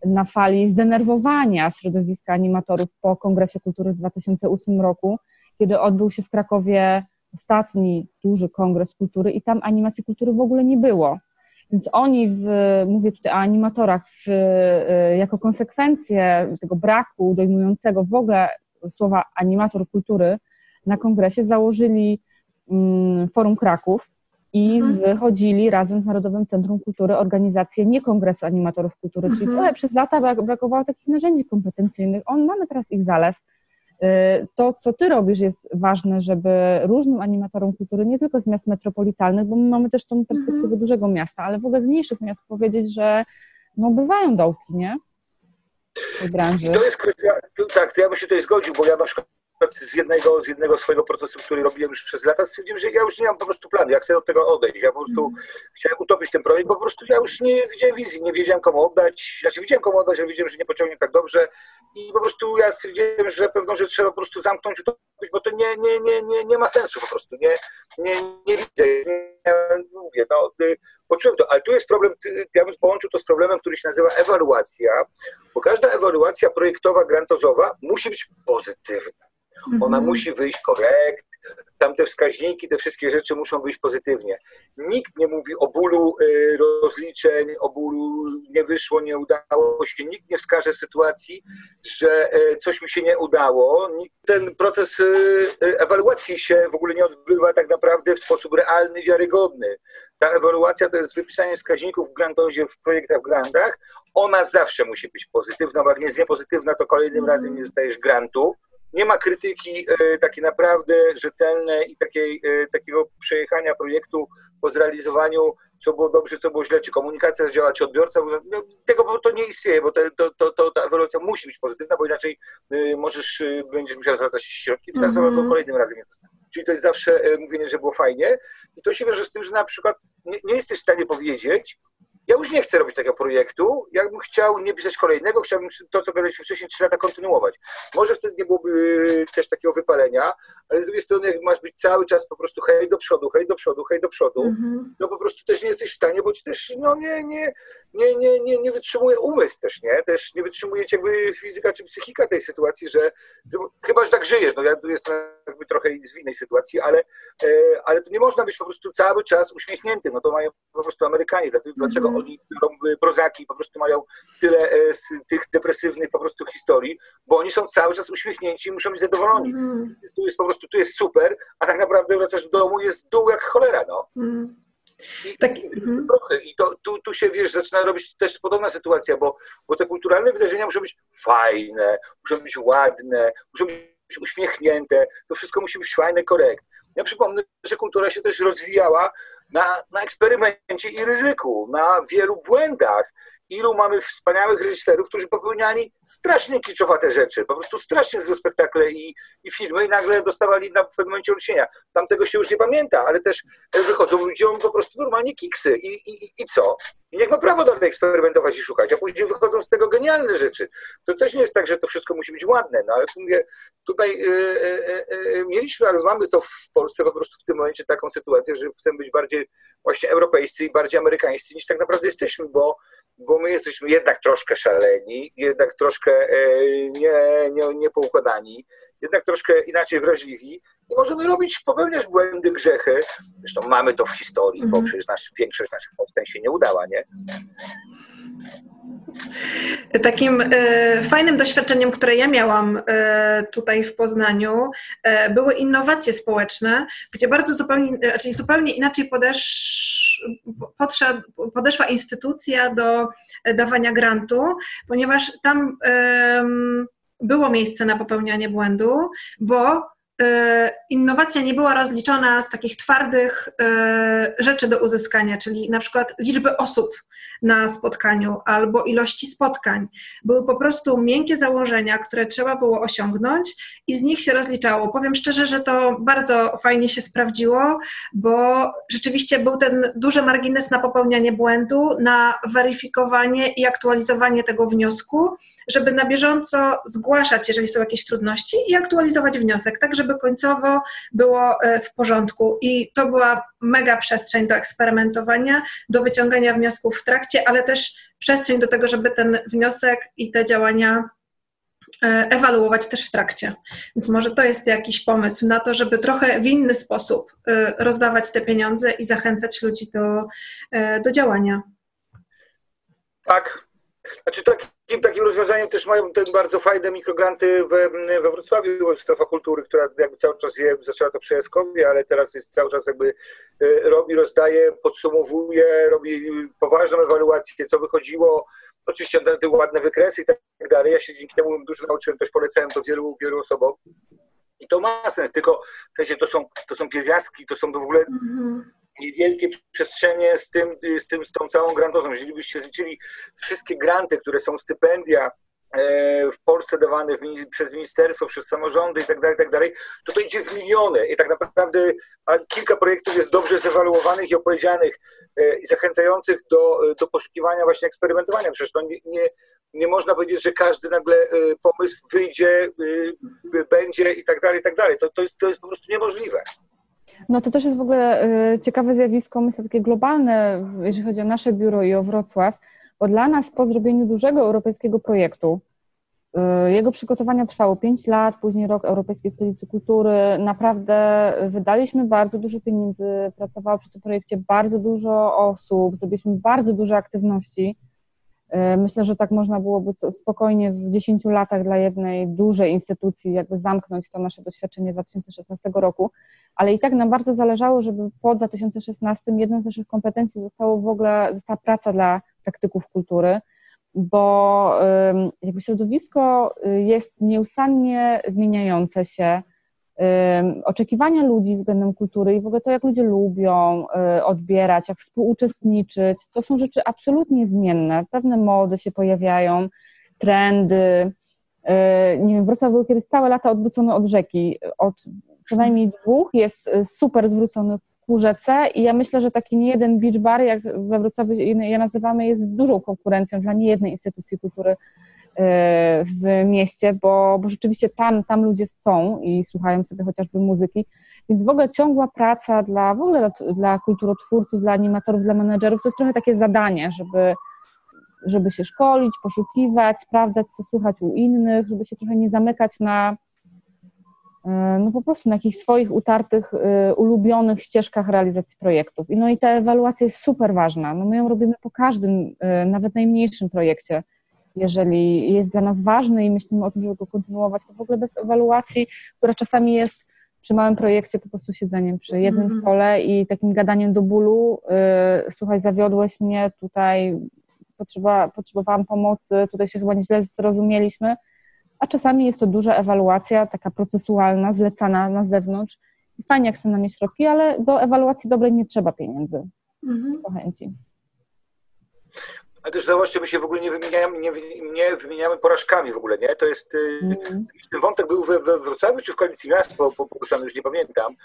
na fali zdenerwowania środowiska animatorów po Kongresie Kultury w 2008 roku, kiedy odbył się w Krakowie ostatni duży kongres kultury i tam animacji kultury w ogóle nie było. Więc oni, w, mówię tutaj o animatorach, y, jako konsekwencję tego braku dojmującego w ogóle słowa animator kultury na kongresie założyli mm, Forum Kraków i mhm. wychodzili razem z Narodowym Centrum Kultury organizację nie Kongresu Animatorów Kultury, mhm. czyli trochę przez lata brakowało takich narzędzi kompetencyjnych. On, mamy teraz ich zalew to, co ty robisz, jest ważne, żeby różnym animatorom kultury, nie tylko z miast metropolitalnych, bo my mamy też tą perspektywę mhm. dużego miasta, ale w ogóle z mniejszych miast powiedzieć, że no bywają dołki, nie? W branży. I to jest kwestia, tak, to ja bym się tutaj zgodził, bo ja na przykład z jednego, z jednego swojego procesu, który robiłem już przez lata, stwierdziłem, że ja już nie mam po prostu planu, jak chcę od tego odejść. Ja po prostu mm. chciałem utopić ten projekt, bo po prostu ja już nie widziałem wizji, nie wiedziałem komu oddać. Znaczy widziałem komu oddać, ale wiedziałem, że nie pociągnie tak dobrze i po prostu ja stwierdziłem, że pewną rzecz trzeba po prostu zamknąć, utopić, bo to nie, nie, nie, nie, nie ma sensu po prostu. Nie, nie, nie widzę, nie, mówię, no, y, poczułem to, ale tu jest problem, ja bym połączył to z problemem, który się nazywa ewaluacja, bo każda ewaluacja projektowa, grantozowa musi być pozytywna. Ona mhm. musi wyjść korekt, tam te wskaźniki, te wszystkie rzeczy muszą być pozytywnie. Nikt nie mówi o bólu y, rozliczeń, o bólu nie wyszło, nie udało się, nikt nie wskaże sytuacji, że y, coś mi się nie udało. Ten proces y, ewaluacji się w ogóle nie odbywa tak naprawdę w sposób realny, wiarygodny. Ta ewaluacja to jest wypisanie wskaźników w grantozie, w projektach w grantach. Ona zawsze musi być pozytywna, bo jak nie jest niepozytywna, to kolejnym razem nie dostajesz grantu nie ma krytyki e, takiej naprawdę rzetelnej i takiej, e, takiego przejechania projektu po zrealizowaniu, co było dobrze, co było źle, czy komunikacja zdziała, czy odbiorca. No, tego to nie istnieje, bo to, to, to, ta ewolucja musi być pozytywna, bo inaczej e, możesz, będziesz musiał zwracać środki finansowe, mm -hmm. bo kolejnym razem nie dostaniesz. Czyli to jest zawsze mówienie, że było fajnie. I to się wiąże z tym, że na przykład nie, nie jesteś w stanie powiedzieć, ja już nie chcę robić takiego projektu. Jakbym chciał nie pisać kolejnego, chciałbym to, co gadaliśmy wcześniej, trzy lata kontynuować. Może wtedy nie byłoby y, też takiego wypalenia, ale z drugiej strony, jak masz być cały czas po prostu hej do przodu, hej do przodu, hej do przodu, mm-hmm. no po prostu też nie jesteś w stanie, bo ci też no, nie, nie, nie, nie, nie, nie wytrzymuje umysł też, nie? Też nie wytrzymuje jakby fizyka czy psychika tej sytuacji, że, że chyba, że tak żyjesz, no ja tu jestem jakby trochę w innej sytuacji, ale, e, ale to nie można być po prostu cały czas uśmiechnięty, no to mają po prostu Amerykanie, dlaczego mm-hmm oni biorą prozaki, po prostu mają tyle e, z tych depresywnych po prostu historii, bo oni są cały czas uśmiechnięci i muszą być zadowoleni. Mm. Tu jest po prostu, tu jest super, a tak naprawdę wracasz do domu, jest dół jak cholera, no. Mm. I, tak, i, mm. I to, tu, tu się, wiesz, zaczyna robić też podobna sytuacja, bo, bo te kulturalne wydarzenia muszą być fajne, muszą być ładne, muszą być uśmiechnięte, to wszystko musi być fajne, korekt. Ja przypomnę, że kultura się też rozwijała na, na eksperymencie i ryzyku, na wielu błędach. Ilu mamy wspaniałych reżyserów, którzy popełniali strasznie kiczowate rzeczy, po prostu strasznie złe spektakle i, i filmy i nagle dostawali na pewnym momencie olśnienia. Tam tego się już nie pamięta, ale też wychodzą ludziom po prostu normalnie kiksy i, i, i co? I niech ma prawo dalej eksperymentować i szukać, a później wychodzą z tego genialne rzeczy. To też nie jest tak, że to wszystko musi być ładne, no ale mówię, tutaj y, y, mieliśmy, ale mamy to w Polsce po prostu w tym momencie taką sytuację, że chcemy być bardziej właśnie europejscy i bardziej amerykańscy niż tak naprawdę jesteśmy, bo, bo my jesteśmy jednak troszkę szaleni, jednak troszkę nie, nie, niepoukładani, jednak troszkę inaczej wrażliwi i możemy robić, popełniać błędy, grzechy. Zresztą mamy to w historii, bo mhm. przecież nasz, większość naszych powstań się nie udała, nie? Takim e, fajnym doświadczeniem, które ja miałam e, tutaj w Poznaniu, e, były innowacje społeczne, gdzie bardzo zupełnie, czyli zupełnie inaczej podesz, podszedł, podeszła instytucja do dawania grantu, ponieważ tam było miejsce na popełnianie błędu, bo innowacja nie była rozliczona z takich twardych e, rzeczy do uzyskania, czyli na przykład liczby osób na spotkaniu albo ilości spotkań. Były po prostu miękkie założenia, które trzeba było osiągnąć i z nich się rozliczało. Powiem szczerze, że to bardzo fajnie się sprawdziło, bo rzeczywiście był ten duży margines na popełnianie błędu, na weryfikowanie i aktualizowanie tego wniosku, żeby na bieżąco zgłaszać, jeżeli są jakieś trudności i aktualizować wniosek, tak żeby żeby końcowo było e, w porządku. I to była mega przestrzeń do eksperymentowania, do wyciągania wniosków w trakcie, ale też przestrzeń do tego, żeby ten wniosek i te działania e, ewaluować też w trakcie. Więc może to jest jakiś pomysł na to, żeby trochę w inny sposób e, rozdawać te pieniądze i zachęcać ludzi do, do działania. Tak. Znaczy tak, Takim, rozwiązaniem też mają te bardzo fajne mikrogranty we, we Wrocławiu, Strefa Kultury, która jakby cały czas je, zaczęła to przy Jaskowie, ale teraz jest cały czas jakby e, robi, rozdaje, podsumowuje, robi poważną ewaluację, co wychodziło, oczywiście te ładne wykresy i tak dalej. Ja się dzięki temu dużo nauczyłem, też polecałem to wielu, wielu osobom. I to ma sens, tylko to są, to są pierwiastki, to są to w ogóle mhm niewielkie przestrzenie z, tym, z, tym, z tą całą grantową. Jeżeli byście zliczyli wszystkie granty, które są stypendia e, w Polsce dawane w, przez ministerstwo, przez samorządy itd., tak itd., tak to to idzie w miliony i tak naprawdę kilka projektów jest dobrze zewaluowanych i opowiedzianych e, i zachęcających do, do poszukiwania właśnie eksperymentowania. Przecież to nie, nie, nie można powiedzieć, że każdy nagle e, pomysł wyjdzie, będzie i tak dalej, i dalej. To, to, jest, to jest po prostu niemożliwe. No to też jest w ogóle y, ciekawe zjawisko, myślę, takie globalne, jeżeli chodzi o nasze biuro i o Wrocław, bo dla nas po zrobieniu dużego europejskiego projektu, Y, jego przygotowania trwały 5 lat, później rok Europejskiej Stolicy Kultury. Naprawdę wydaliśmy bardzo dużo pieniędzy, pracowało przy tym projekcie bardzo dużo osób, zrobiliśmy bardzo dużo aktywności. Y, myślę, że tak można byłoby spokojnie w 10 latach dla jednej dużej instytucji jakby zamknąć to nasze doświadczenie 2016 roku, ale i tak nam bardzo zależało, żeby po 2016 jedną z naszych kompetencji zostało w ogóle została praca dla praktyków kultury bo jakby środowisko y, jest nieustannie zmieniające się. Oczekiwania ludzi względem kultury i w ogóle to, jak ludzie lubią y, odbierać, jak współuczestniczyć, to są rzeczy absolutnie zmienne. Pewne mody się pojawiają, trendy. Y, nie wiem, Wrocław był kiedyś całe lata odwrócony od rzeki. Od co najmniej dwóch jest super zwrócony ku rzece i ja myślę, że taki niejeden beach bar, jak we Wrocławiu je nazywamy, jest dużą konkurencją dla niejednej instytucji kultury e, w mieście, bo, bo rzeczywiście tam, tam ludzie są i słuchają sobie chociażby muzyki, więc w ogóle ciągła praca dla w ogóle dla, dla kulturotwórców, dla animatorów, dla menedżerów, to jest trochę takie zadanie, żeby, żeby się szkolić, poszukiwać, sprawdzać, co słuchać u innych, żeby się trochę nie zamykać na E, no po prostu na jakichś swoich utartych, e, ulubionych ścieżkach realizacji projektów. I no i ta ewaluacja jest super ważna. No my ją robimy po każdym, e, nawet najmniejszym projekcie. Jeżeli jest dla nas ważny i myślimy o tym, żeby go kontynuować, to w ogóle bez ewaluacji, która czasami jest przy małym projekcie po prostu siedzeniem przy jednym mm stole i takim gadaniem do bólu, słuchaj, zawiodłeś mnie, tutaj potrzeba, potrzebowałam pomocy, tutaj się chyba źle zrozumieliśmy, a czasami jest to duża ewaluacja, taka procesualna, zlecana na zewnątrz. I fajnie, jak są na nie środki, ale do ewaluacji dobrej nie trzeba pieniędzy. Mhm. Po chęci. Ale też zauważcie, my się w ogóle nie wymieniamy, nie, nie wymieniamy porażkami w ogóle, nie? To jest, mm. ten wątek był we, we Wrocławiu czy w Koalicji Miast, bo, bo poruszany już nie pamiętam,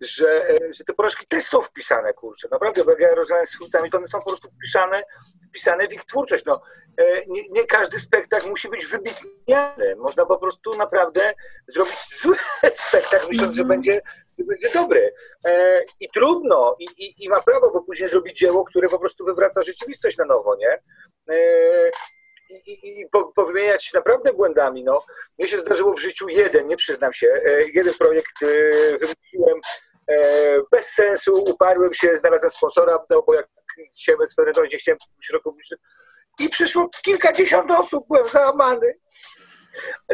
że, e, że te porażki też są wpisane, kurczę, naprawdę, bo jak ja rozmawiam z twórcami, to one są po prostu wpisane, wpisane w ich twórczość, no. E, nie, nie, każdy spektakl musi być wybitny, można po prostu naprawdę zrobić zły spektakl, myśląc, że mhm. będzie będzie dobry. E, I trudno, i, i, i, ma prawo, bo później zrobić dzieło, które po prostu wywraca rzeczywistość na nowo, nie? E, I, i po, powymieniać się naprawdę błędami. No. Mnie się zdarzyło w życiu jeden, nie przyznam się, e, jeden projekt wymyśliłem bez sensu, uparłem się, znalazłem sponsora, no bo jak się eksperymentować, nie chciałem szeroko publicznym i przyszło kilkadziesiąt osób, byłem załamany.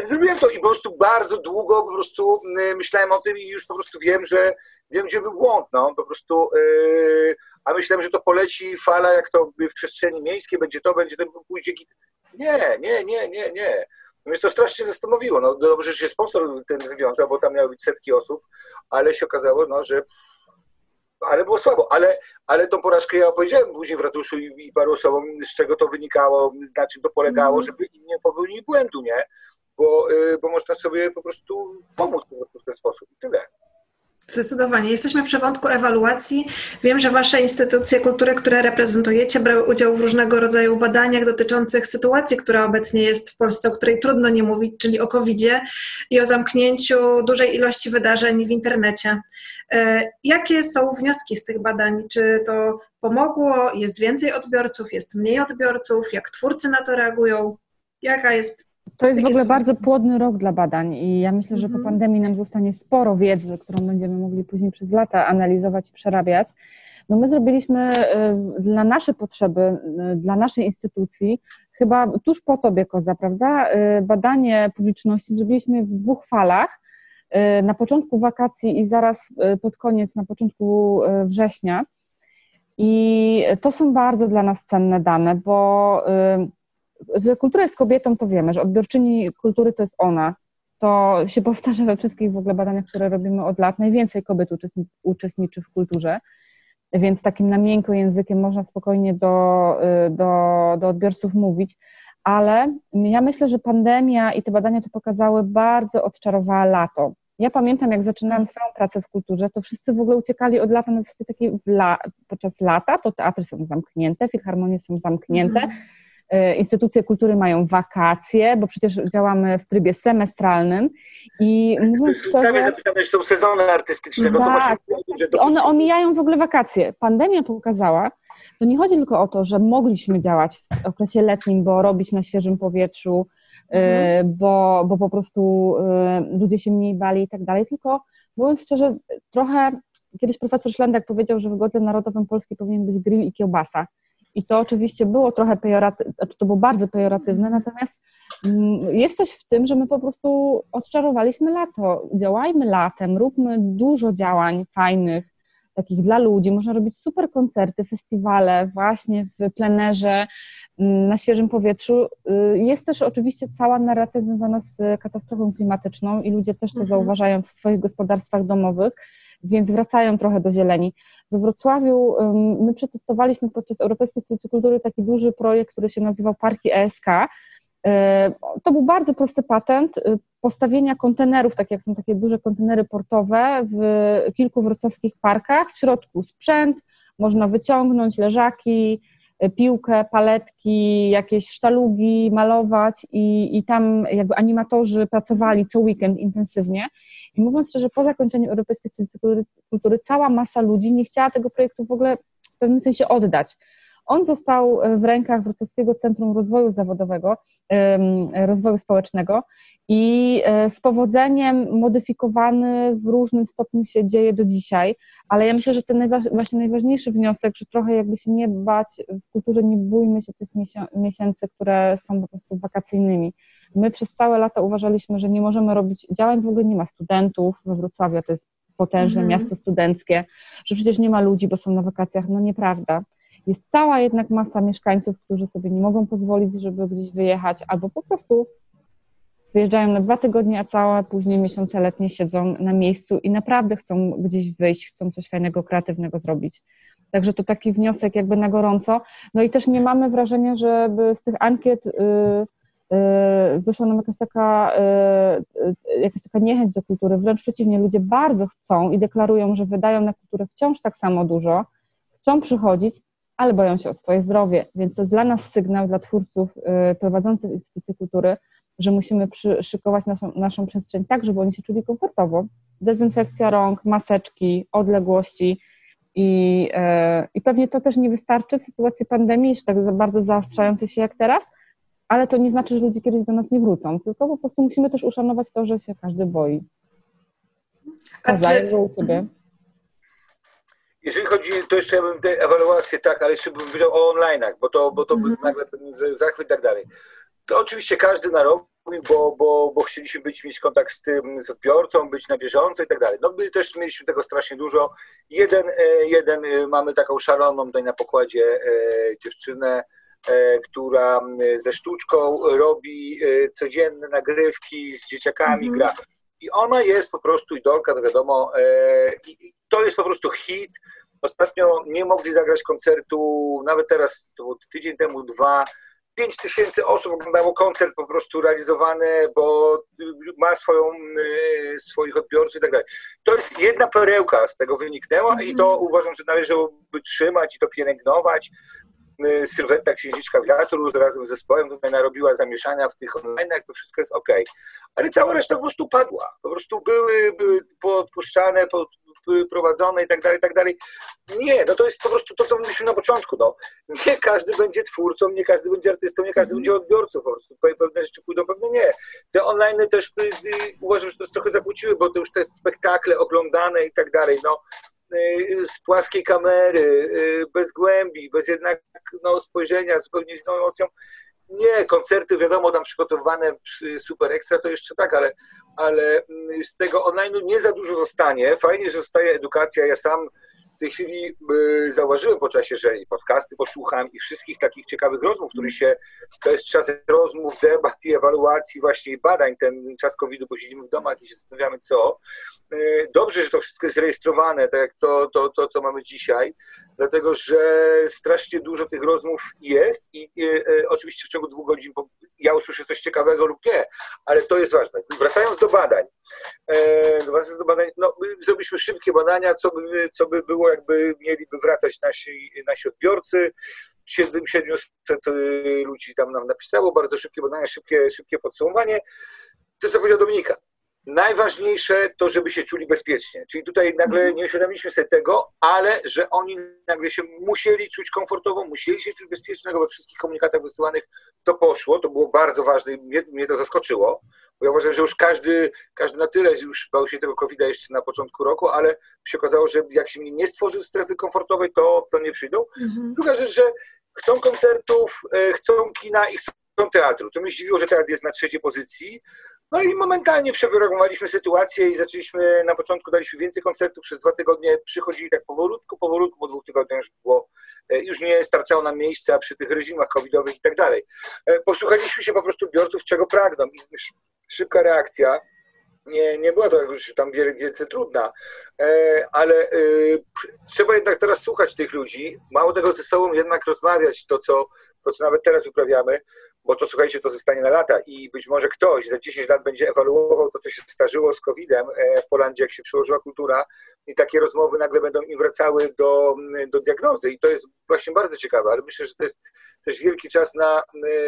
Zrobiłem to i po prostu bardzo długo po prostu y, myślałem o tym i już po prostu wiem, że wiem, gdzie był błąd, no, po prostu, yy, a myślałem, że to poleci fala, jak to w przestrzeni miejskiej, będzie to, będzie to, pójdzie Nie, nie, nie, nie, nie. Mnie to strasznie zastanowiło. No dobrze, że się sponsor ten wywiązał, bo tam miały być setki osób, ale się okazało, no, że ale było słabo, ale, ale tą porażkę ja opowiedziałem później w ratuszu i, i paru osobom, z czego to wynikało, na czym to polegało, mm. żeby nie popełnili błędu, nie? Bo, y, bo można sobie po prostu pomóc po prostu w ten sposób i tyle. Zdecydowanie. Jesteśmy przy wątku ewaluacji. Wiem, że Wasze instytucje kultury, które reprezentujecie, brały udział w różnego rodzaju badaniach dotyczących sytuacji, która obecnie jest w Polsce, o której trudno nie mówić, czyli o COVID-zie i o zamknięciu dużej ilości wydarzeń w internecie. E, jakie są wnioski z tych badań? Czy to pomogło? Jest więcej odbiorców? Jest mniej odbiorców? Jak twórcy na to reagują? Jaka jest to jest w ogóle bardzo płodny rok dla badań i ja myślę, że po mhm. pandemii nam zostanie sporo wiedzy, którą będziemy mogli później przez lata analizować i przerabiać. No my zrobiliśmy y, dla naszej potrzeby, y, dla naszej instytucji, chyba tuż po tobie, Koza, prawda? Y, badanie publiczności zrobiliśmy w dwóch falach. Na początku wakacji i zaraz pod koniec, na początku września. I to są bardzo dla nas cenne dane, bo że kultura jest kobietą, to wiemy, że odbiorczyni kultury to jest ona. To się powtarza we wszystkich w ogóle badaniach, które robimy od lat. Najwięcej kobiet uczestniczy w kulturze, więc takim na miękko językiem można spokojnie do, y, do, do odbiorców mówić. Ale ja myślę, że pandemia i te badania to pokazały, bardzo odczarowała lato. Ja pamiętam, jak zaczynałam swoją pracę w kulturze, to wszyscy w ogóle uciekali od lata na zasadzie takiej la, podczas lata, to teatry są zamknięte, filharmonie są zamknięte, E, instytucje kultury mają wakacje, bo przecież działamy w trybie semestralnym i mówiąc szczerze... zapisane, że są sezony artystyczne. Tak, to one omijają w ogóle wakacje. Pandemia pokazała, to nie chodzi tylko o to, że mogliśmy działać w okresie letnim, bo robić na świeżym powietrzu, mhm. bo, bo po prostu ludzie się mniej bali i tak dalej, tylko mówiąc szczerze, trochę kiedyś profesor Szlendek powiedział, że w godle narodowym Polski powinien być grill i kiełbasa. I to oczywiście było trochę pejoratywne, znaczy to było bardzo pejoratywne, natomiast mm, jest coś w tym, że my po prostu odczarowaliśmy lato. Działajmy latem, róbmy dużo działań fajnych, takich dla ludzi. Można robić super koncerty, festiwale właśnie w plenerze, mm, na świeżym powietrzu. Y, jest też oczywiście cała narracja związana z katastrofą klimatyczną i ludzie też to mhm. zauważają w swoich gospodarstwach domowych, więc wracają trochę do zieleni. We Wrocławiu my przetestowaliśmy podczas Europejskiej Stolicy Kultury taki duży projekt, który się nazywał Parki ESK. E, to był bardzo prosty patent y, postawienia kontenerów, tak jak są takie duże kontenery portowe w kilku wrocławskich parkach. W środku sprzęt, można wyciągnąć leżaki, y, piłkę, paletki, jakieś sztalugi, malować i, i tam jakby animatorzy pracowali co weekend intensywnie. I mówiąc szczerze, po zakończeniu Europejskiej Stolicy Kultury cała masa ludzi nie chciała tego projektu w ogóle w pewnym sensie oddać. On został w rękach Wrocławskiego Centrum Rozwoju Zawodowego, Rozwoju Społecznego i e, z powodzeniem modyfikowany w różnym stopniu się dzieje do dzisiaj, ale ja myślę, że ten właśnie najważniejszy wniosek, że trochę jakby się nie bać, w kulturze nie bójmy się tych miesięcy, które są po prostu wakacyjnymi. My przez całe lata uważaliśmy, że nie możemy robić działań, w ogóle nie ma studentów we Wrocławiu, to jest potężne mhm. miasto studenckie, że przecież nie ma ludzi, bo są na wakacjach. No nieprawda. Jest cała jednak masa mieszkańców, którzy sobie nie mogą pozwolić, żeby gdzieś wyjechać, albo po prostu wyjeżdżają na dwa tygodnie, a całe później miesiące letnie siedzą na miejscu i naprawdę chcą gdzieś wyjść, chcą coś fajnego, kreatywnego zrobić. Także to taki wniosek jakby na gorąco. No i też nie mamy wrażenia, żeby z tych ankiet y, y, wyszła nam jakaś taka, y, jakaś taka niechęć do kultury. Wręcz przeciwnie, ludzie bardzo chcą i deklarują, że wydają na kulturę wciąż tak samo dużo, chcą przychodzić, ale boją się o swoje zdrowie. Więc to jest dla nas sygnał, dla twórców prowadzących instytucje kultury, że musimy szykować naszą, naszą przestrzeń tak, żeby oni się czuli komfortowo. Dezynfekcja rąk, maseczki, odległości i, e, i pewnie to też nie wystarczy w sytuacji pandemii, jeszcze tak bardzo zaostrzającej się jak teraz, ale to nie znaczy, że ludzie kiedyś do nas nie wrócą, tylko po prostu musimy też uszanować to, że się każdy boi. A czy... u Ciebie. Jeżeli chodzi, to jeszcze ja bym te ewaluacje, tak, ale jeszcze bym powiedział o online'ach, bo to, bo to mhm. nagle ten zachwyt i tak dalej. To oczywiście każdy narobił, bo, bo, bo chcieliśmy być, mieć kontakt z tym, z odbiorcą, być na bieżąco i tak dalej. No my też mieliśmy tego strasznie dużo. Jeden, e, jeden e, mamy taką szaloną tutaj na pokładzie e, dziewczynę, która ze sztuczką robi codzienne nagrywki z dzieciakami, mm -hmm. gra. I ona jest po prostu idolka, to wiadomo, i to jest po prostu hit. Ostatnio nie mogli zagrać koncertu, nawet teraz, to tydzień temu, dwa, 5 tysięcy osób oglądało koncert po prostu realizowany, bo ma swoją, y, swoich odbiorców i tak dalej. To jest jedna perełka z tego wyniknęła i to mhm. uważam, że należałoby trzymać i to pielęgnować. Y, Sylwetta Księżniczka Wiatru razem z zespołem tutaj narobiła zamieszania w tych online, to wszystko jest ok. Ale cała reszta po prostu padła. Po prostu były, były podpuszczane, pod, prowadzone i tak dalej, i tak dalej. Nie, no to jest po prostu to, co mówiliśmy na początku. No. Nie każdy będzie twórcą, nie każdy będzie artystą, nie każdy będzie odbiorcą po prostu. Pewne rzeczy pójdą, pewne nie. Te online też y, y, uważam, że to trochę zakłóciły, bo to już te spektakle oglądane i tak dalej, no z płaskiej kamery, bez głębi, bez jednak no, spojrzenia, zupełnie z inną emocją. Nie, koncerty wiadomo, tam przygotowane super ekstra, to jeszcze tak, ale, ale mm, z tego online nie za dużo zostanie. Fajnie, że zostaje edukacja. Ja sam w tej chwili y, zauważyłem po czasie, że i podcasty posłucham i wszystkich takich ciekawych rozmów, który się, to jest czas rozmów, debat i ewaluacji właśnie badań, ten czas COVID-u, bo siedzimy w domach i się zastanawiamy co. Y, dobrze, że to wszystko jest rejestrowane, tak jak to, to, to co mamy dzisiaj, dlatego że strasznie dużo tych rozmów jest i, i, i y, oczywiście w ciągu dwóch godzin ja usłyszę coś ciekawego lub nie, ale to jest ważne. Wracając do badań, e, wracając do badań, no, zrobiliśmy szybkie badania, co by, co by było, jakby mieliby wracać nasi, nasi odbiorcy. 700 ludzi tam nam napisało, bardzo szybkie badania, szybkie, szybkie podsumowanie. To, co powiedział Dominika, Najważniejsze to, żeby się czuli bezpiecznie. Czyli tutaj nagle mhm. nie uświadomiliśmy sobie tego, ale że oni nagle się musieli czuć komfortowo, musieli się czuć bezpiecznego we wszystkich komunikatach wysyłanych. To poszło, to było bardzo ważne i mnie, mnie to zaskoczyło, bo ja uważam, że już każdy, każdy na tyle już bał się tego covid jeszcze na początku roku, ale się okazało, że jak się nie stworzy strefy komfortowej, to, to nie przyjdą. Mhm. Druga rzecz, że chcą koncertów, e, chcą kina i chcą teatru. To mnie zdziwiło, że teatr jest na trzeciej pozycji, no i momentalnie przeprogramowaliśmy sytuację i zaczęliśmy, na początku daliśmy więcej koncertów, przez dwa tygodnie przychodzili tak powolutku, powolutku, po dwóch tygodniach już było, e, już nie starczało nam miejsca przy tych reżimach covidowych i tak dalej. E, posłuchaliśmy się po prostu biorców, czego pragną. I szybka reakcja, nie, nie była to już tam wielce trudna, e, ale trzeba jednak teraz słuchać tych ludzi, mało tego ze sobą jednak rozmawiać, to co, to co nawet teraz uprawiamy, bo to słuchajcie, to zostanie na lata i być może ktoś za 10 lat będzie ewaluował to, co się zdarzyło z COVID-em e, w Polandzie, jak się przyłożyła kultura i takie rozmowy nagle będą im wracały do, do diagnozy i to jest właśnie bardzo ciekawe, ale myślę, że to jest też wielki czas na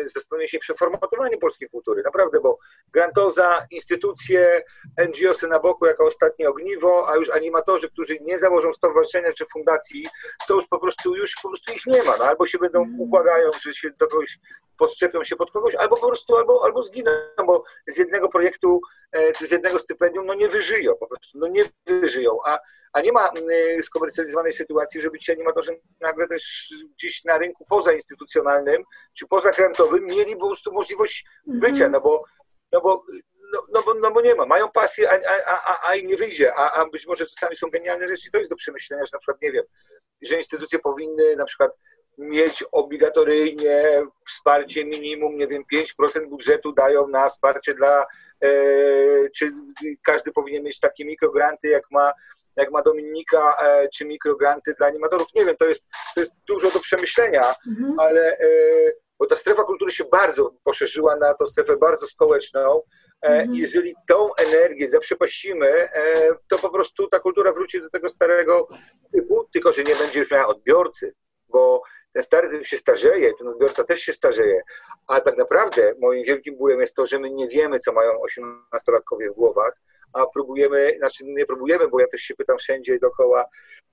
zastanowienie się przeformatowanie polskiej kultury, naprawdę, bo grantoza, instytucje, NGOsy na boku jako ostatnie ogniwo, a już animatorzy, którzy nie założą stowarzyszenia czy fundacji, to już po prostu już po prostu ich nie ma, no, albo się będą układają, że się do kogoś podczepią się pod kogoś, albo po prostu, albo, albo zginą, bo z jednego projektu e, czy z jednego stypendium no nie wyżyją, po prostu no nie wyżyją, a, a nie ma y, skomercjalizowanej sytuacji, żeby ci animatorzy nagle też gdzieś na rynku pozainstytucjonalnym czy pozakrętowym mieli po prostu możliwość bycia, no bo, no bo no, no, bo, no bo nie ma. Mają pasję, a, a, a, a im nie wyjdzie. A, a być może czasami są genialne rzeczy. To jest do przemyślenia, że na przykład, nie wiem, że instytucje powinny na przykład mieć obligatoryjnie wsparcie minimum, nie wiem, 5% budżetu dają na wsparcie dla, e, czy każdy powinien mieć takie mikrogranty, jak ma jak ma Dominika, e, czy mikrogranty dla animatorów. Nie wiem, to jest, to jest dużo do przemyślenia, mhm. ale e, bo ta strefa kultury się bardzo poszerzyła na tą strefę bardzo społeczną. E, mhm. Jeżeli tą energię zaprzepaścimy, to po prostu ta kultura wróci do tego starego typu, tylko że nie będzie już miała odbiorcy, bo ten stary typ się starzeje, ten odbiorca też się starzeje, a tak naprawdę moim wielkim bólem jest to, że my nie wiemy, co mają 18-latkowie w głowach, a próbujemy, znaczy nie próbujemy, bo ja też się pytam wszędzie dookoła,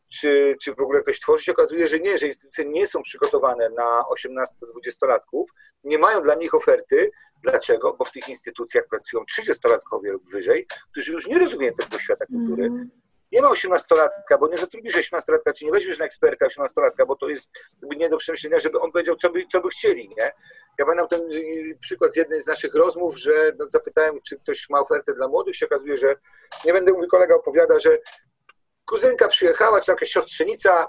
czy, czy w ogóle ktoś tworzy, się okazuje, że nie, że instytucje nie są przygotowane na 18-20-latków, nie mają dla nich oferty. Dlaczego? Bo w tych instytucjach pracują 30-latkowie lub wyżej, którzy już nie rozumieją tego świata kultury, mm nie ma 18-latka, bo nie zatrudnisz 18-latka, czy nie weźmiesz na eksperta 18-latka, bo to jest nie do przemyślenia, żeby on powiedział, co by, co by chcieli, nie? Ja pamiętam ten y, przykład z jednej z naszych rozmów, że no, zapytałem, czy ktoś ma ofertę dla młodych, się okazuje, że nie będę mówił, kolega opowiada, że kuzynka przyjechała, czy jakaś siostrzenica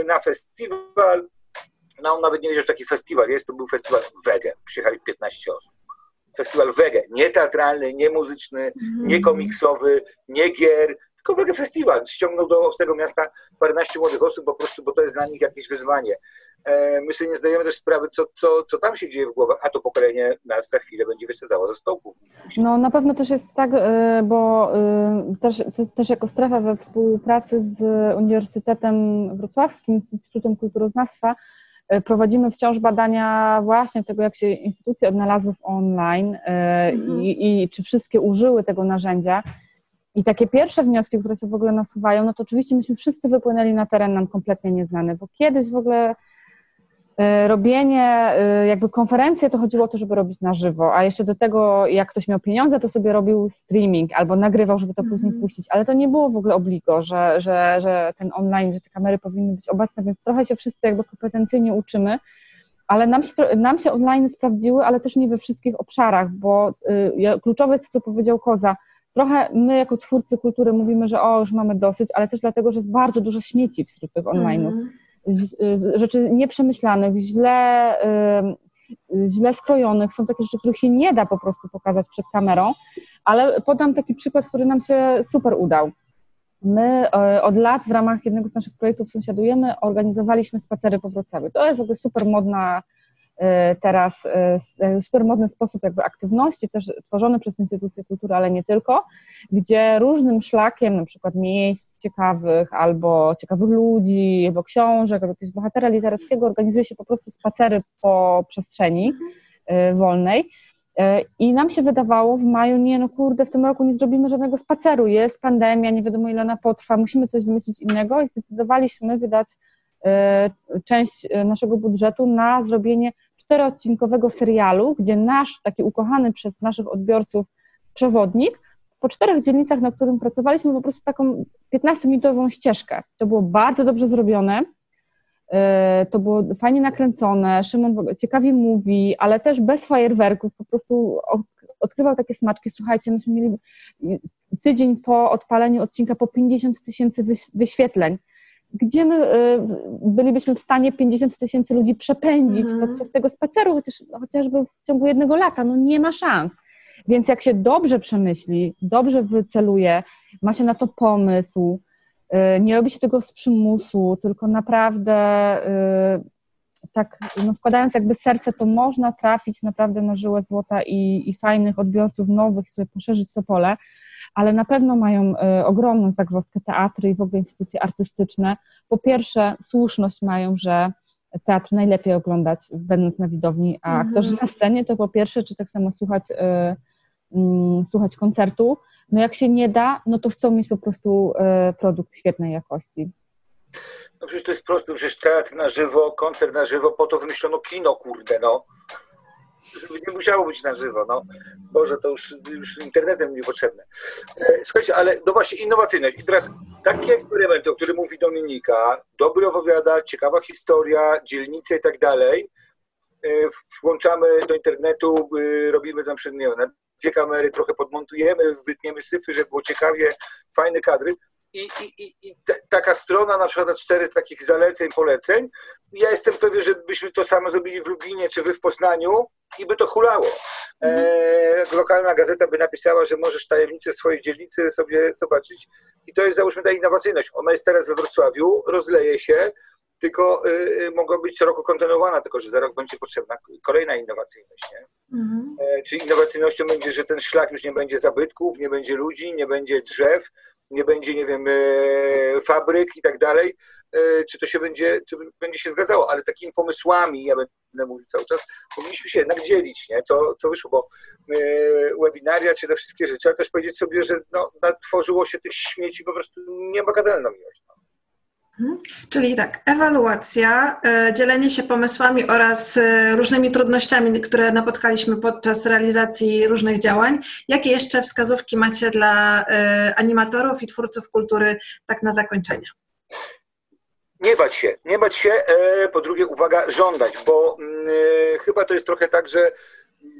y, na festiwal, no on nawet nie wiedział, że taki festiwal jest, to był festiwal Wege, przyjechali 15 osób. Festiwal Wege, nie teatralny, nie muzyczny, nie komiksowy, nie gier, tylko festiwal. Ściągnął do tego miasta paręnaście młodych osób po prostu, bo to jest dla nich jakieś wyzwanie. E, my sobie nie zdajemy też sprawy, co, co, co tam się dzieje w głowach, a to pokolenie nas za chwilę będzie wysadzało ze stołków. No na pewno też jest tak, e, bo e, też, też jako strefa we współpracy z Uniwersytetem Wrocławskim, z Instytutem Kulturoznawstwa, prowadzimy wciąż badania właśnie tego, jak się instytucje odnalazły w online mhm. i, i czy wszystkie użyły tego narzędzia. I takie pierwsze wnioski, które się w ogóle nasuwają, no to oczywiście myśmy wszyscy wypłynęli na teren nam kompletnie nieznany, bo kiedyś w ogóle e, robienie, e, jakby konferencje, to chodziło o to, żeby robić na żywo, a jeszcze do tego, jak ktoś miał pieniądze, to sobie robił streaming albo nagrywał, żeby to mm -hmm. później puścić, ale to nie było w ogóle obligo, że, że, że ten online, że te kamery powinny być obecne, więc trochę się wszyscy jakby kompetencyjnie uczymy, ale nam się, nam się online sprawdziły, ale też nie we wszystkich obszarach, bo y, kluczowe jest to, co powiedział Koza, trochę my jako twórcy kultury mówimy, że o, już mamy dosyć, ale też dlatego, że jest bardzo dużo śmieci wśród tych online'ów. Mm. Rzeczy nieprzemyślanych, źle, źle skrojonych, są takie rzeczy, których się nie da po prostu pokazać przed kamerą, ale podam taki przykład, który nam się super udał. My e, od lat w ramach jednego z naszych projektów Sąsiadujemy organizowaliśmy spacery po Wrocławiu. To jest w ogóle super modna Y, teraz y, super modny sposób jakby aktywności, też tworzony przez instytucje kultury, ale nie tylko, gdzie różnym szlakiem, na przykład miejsc ciekawych, albo ciekawych ludzi, albo książek, albo jakiegoś bohatera literackiego organizuje się po prostu spacery po przestrzeni y, wolnej. I nam się wydawało w maju, nie no kurde, w tym roku nie zrobimy żadnego spaceru, jest pandemia, nie wiadomo ile ona potrwa, musimy coś wymyślić innego i zdecydowaliśmy wydać część naszego budżetu na zrobienie czteroodcinkowego serialu, gdzie nasz taki ukochany przez naszych odbiorców przewodnik po czterech dzielnicach, na którym pracowaliśmy, po prostu taką 15-minutową ścieżkę. To było bardzo dobrze zrobione. E, to było fajnie nakręcone. Szymon ciekawie mówi, ale też bez fajerwerków, po prostu odkrywał takie smaczki. Słuchajcie, myśmy mieli tydzień po odpaleniu odcinka po 50 tysięcy wyświetleń gdzie my y, bylibyśmy w stanie 50 tysięcy ludzi przepędzić mhm. podczas tego spaceru, chociaż, chociażby w ciągu jednego lata, no nie ma szans. Więc jak się dobrze przemyśli, dobrze wyceluje, ma się na to pomysł, y, nie robi się tego z przymusu, tylko naprawdę y, tak no wkładając jakby serce, to można trafić naprawdę na żyłę złota i, i fajnych odbiorców nowych, sobie poszerzyć to pole ale na pewno mają e, ogromną zagwozdkę teatry i w ogóle instytucje artystyczne. Po pierwsze, słuszność mają, że teatr najlepiej oglądać, będąc na widowni, a mhm. aktorzy na scenie to po pierwsze, czy tak samo słuchać, y, y, słuchać koncertu. No jak się nie da, no to chcą mieć po prostu y, produkt świetnej jakości. No przecież to jest proste, przecież teatr na żywo, koncert na żywo, po to wymyślono kino, kurde, no nie musiało być na żywo. No. Boże, to już, już internetem niepotrzebne. E, słuchajcie, ale no właśnie innowacyjność. I teraz taki eksperyment, o którym mówi Dominika, dobry opowiada, ciekawa historia, dzielnice i tak dalej, e, włączamy do internetu, robimy tam przed, nie dwie kamery, trochę podmontujemy, wytniemy syfy, żeby było ciekawie, fajne kadry. I, i, i, i taka strona, na przykład cztery takich zaleceń, poleceń. Ja jestem pewien, że byśmy to samo zrobili w Lublinie czy wy w Poznaniu, i by to hulało. E, lokalna gazeta by napisała, że możesz tajemnicę swojej dzielnicy sobie zobaczyć i to jest załóżmy ta innowacyjność. Ona jest teraz we Wrocławiu, rozleje się, tylko y, y mogła być co roku kontynuowana, tylko że za rok będzie potrzebna kolejna innowacyjność. Nie? Mhm. E, czyli innowacyjnością będzie, że ten szlak już nie będzie zabytków, nie będzie ludzi, nie będzie drzew, nie będzie, nie wiem, e, fabryk i tak dalej, czy to się będzie, czy będzie się zgadzało, ale takimi pomysłami, ja będę mówił cały czas, powinniśmy się jednak dzielić, nie? Co, co wyszło, bo e, webinaria, czy te wszystkie rzeczy, ale też powiedzieć sobie, że no, tworzyło się tych śmieci po prostu niebagatelną ilość. No. Mhm. Czyli tak, ewaluacja, e, dzielenie się pomysłami oraz różnymi trudnościami, które napotkaliśmy podczas realizacji różnych działań. Jakie jeszcze wskazówki macie dla animatorów i twórców kultury tak na zakończenie? Nie bać się, nie bać się. E, po drugie, uwaga, żądać, bo mm, e, chyba to jest trochę tak, że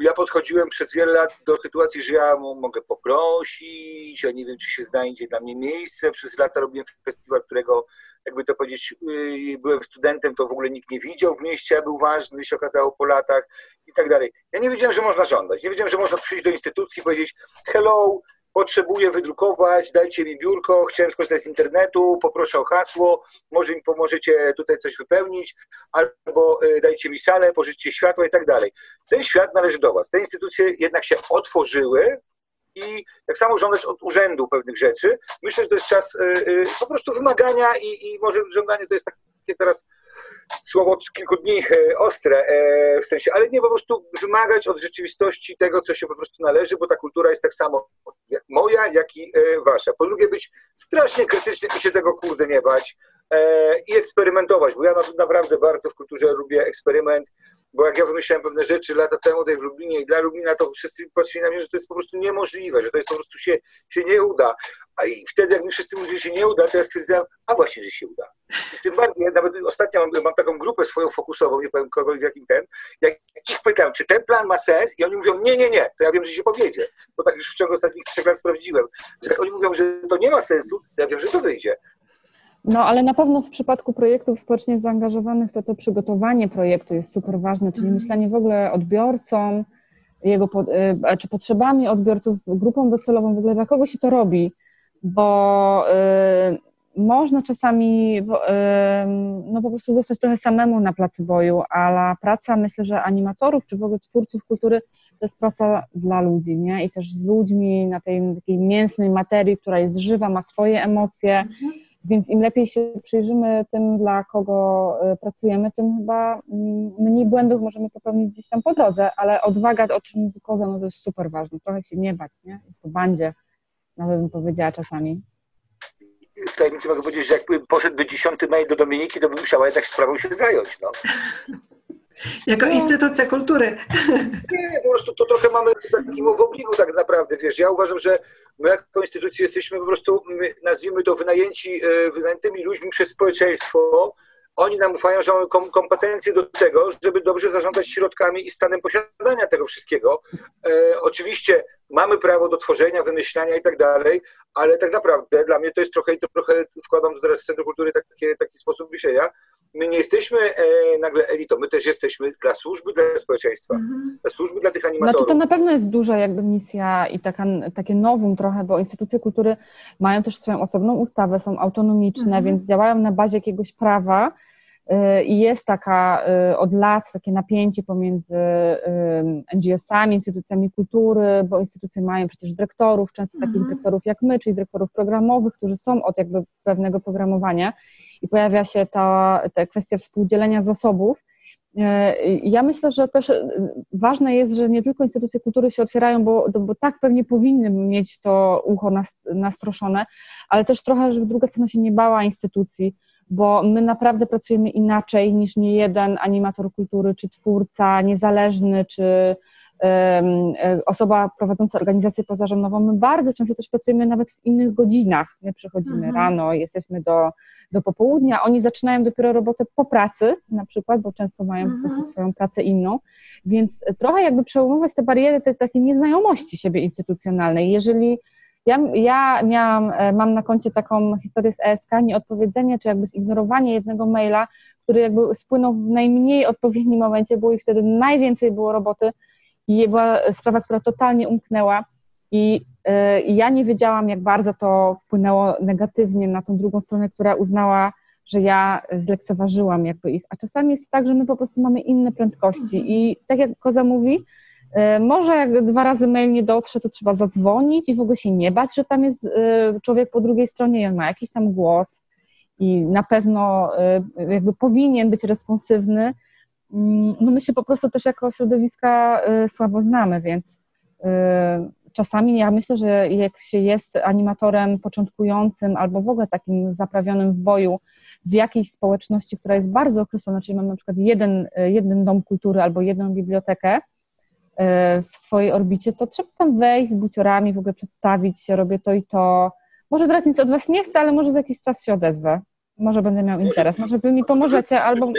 ja podchodziłem przez wiele lat do sytuacji, że ja mogę poprosić, ja nie wiem, czy się znajdzie dla mnie miejsce. Przez lata robiłem festiwal, którego, jakby to powiedzieć, y, byłem studentem, to w ogóle nikt nie widział w mieście, a był ważny, się okazało po latach i tak dalej. Ja nie wiedziałem, że można żądać. Nie wiedziałem, że można przyjść do instytucji i powiedzieć hello, potrzebuję wydrukować, dajcie mi biurko, chciałem skorzystać z internetu, poproszę o hasło, może mi pomożecie tutaj coś wypełnić, albo e, dajcie mi salę, pożyczcie światło i tak dalej. Ten świat należy do Was. Te instytucje jednak się otworzyły i tak samo żądać od urzędu pewnych rzeczy. Myślę, że to jest czas e, e, po prostu wymagania i, i może żądanie to jest takie teraz słowo od kilku dni e, ostre e, w sensie, ale nie po prostu wymagać od rzeczywistości tego, co się po prostu należy, bo ta kultura jest tak samo moja, jak i e, wasza. Po drugie być strasznie krytycznym i się tego kurde nie bać i eksperymentować, bo ja naprawdę bardzo w kulturze lubię eksperyment, bo jak ja wymyślałem pewne rzeczy lata temu tutaj w Lublinie i dla Lublina, to wszyscy patrzyli na mnie, że to jest po prostu niemożliwe, że to jest po prostu się, się nie uda. A i wtedy, jak mi wszyscy mówili, że się nie uda, to ja stwierdzałem, a właśnie, że się uda. I tym bardziej, ja nawet ostatnio mam, mam, taką grupę swoją fokusową, nie powiem kogo, jakim ten, jak ich pytam, czy ten plan ma sens i oni mówią, nie, nie, nie, to ja wiem, że się powiedzie, bo tak już w ciągu ostatnich trzech lat sprawdziłem, że jak oni mówią, że to nie ma sensu, to ja wiem, że to wyjdzie. No, ale na pewno w przypadku projektów społecznie zaangażowanych to to przygotowanie projektu jest super ważne, czyli mhm. myślenie w ogóle odbiorcom, jego, y, czy potrzebami odbiorców, grupą docelową, w ogóle dla kogo się to robi, bo y, można czasami y, no po prostu zostać trochę samemu na placu boju, ale praca myślę, że animatorów czy w ogóle twórców kultury to jest praca dla ludzi, nie? I też z ludźmi na tej takiej mięsnej materii, która jest żywa, ma swoje emocje. Mhm Więc im lepiej się przyjrzymy tym, dla kogo y, pracujemy, tym chyba mm, mniej błędów możemy popełnić gdzieś tam po drodze, ale odwaga, o czym Koza, no to jest super ważne. Trochę się nie bać, nie? Po bandzie, nawet bym powiedziała czasami. W tajemnicy mogę powiedzieć, że jakby poszedłby dziesiąty mail do Dominiki, to by musiała jednak sprawą się zająć. No. Jako no. instytucja kultury. Nie, po prostu to trochę mamy takim w obligu tak naprawdę, wiesz, ja uważam, że my jako instytucja jesteśmy po prostu, nazwijmy to, wynajęci, e, wynajętymi ludźmi przez społeczeństwo, oni nam ufają, że mamy kompetencje do tego, żeby dobrze zarządzać środkami i stanem posiadania tego wszystkiego. E, oczywiście mamy prawo do tworzenia, wymyślania i tak dalej, ale tak naprawdę dla mnie to jest trochę, i to trochę wkładam do teraz Centrum Kultury takie, taki sposób myślenia, my nie jesteśmy e, nagle elitą, my też jesteśmy dla służby, dla społeczeństwa, mhm. dla służby, dla tych animatorów. Znaczy to na pewno jest duża jakby misja i taka, takie nowum trochę, bo instytucje kultury mają też swoją osobną ustawę, są autonomiczne, mhm. więc działają na bazie jakiegoś prawa, i jest taka y, od lat takie napięcie pomiędzy y, NGO-sami, instytucjami kultury, bo instytucje mają przecież dyrektorów, często takich mhm. dyrektorów jak my, czyli dyrektorów programowych, którzy są od jakby pewnego programowania i pojawia się ta, ta kwestia współdzielenia zasobów. Ja myślę, że też ważne jest, że nie tylko instytucje kultury się otwierają, bo, bo tak pewnie powinny mieć to ucho nastroszone, ale też trochę, żeby druga strona się nie bała instytucji, bo my naprawdę pracujemy inaczej niż nie jeden animator kultury, czy twórca niezależny, czy E, osoba prowadząca organizację pozarządową, my bardzo często też pracujemy nawet w innych godzinach. My przychodzimy mhm. rano, jesteśmy do, do popołudnia, oni zaczynają dopiero robotę po pracy na przykład, bo często mają mhm. swoją pracę inną, więc trochę jakby przełamywać te bariery tej takiej nieznajomości siebie instytucjonalnej. Jeżeli ja, ja miałam, e, mam na koncie taką historię z ESK, nieodpowiedzenie czy jakby zignorowanie jednego maila, który jakby spłynął w najmniej odpowiednim momencie, było i wtedy najwięcej było roboty, i była sprawa, która totalnie umknęła. I, y, i ja nie wiedziałam, jak bardzo to wpłynęło negatywnie na tą drugą stronę, która uznała, że ja zlekceważyłam jakby ich, a czasami jest tak, że my po prostu mamy inne prędkości. I tak jak Koza mówi, może jak dwa razy mail nie dotrze, to trzeba zadzwonić i w ogóle się nie bać, że tam jest y, człowiek po drugiej stronie i on ma jakiś tam głos i na pewno jakby powinien być responsywny, Mm, no my się po prostu też jako środowiska słabo znamy, więc czasami ja myślę, że jak się jest animatorem początkującym albo w ogóle takim zaprawionym w boju w jakiejś społeczności, która jest bardzo określona, czyli mamy na przykład jeden, jeden dom kultury albo jedną bibliotekę w swojej orbicie, to trzeba tam wejść z buciorami, w ogóle przedstawić się, robię to i to. Może teraz nic od Was nie chcę, ale może za jakiś czas się odezwę. Może będę miał interes, może Wy mi pomożecie, albo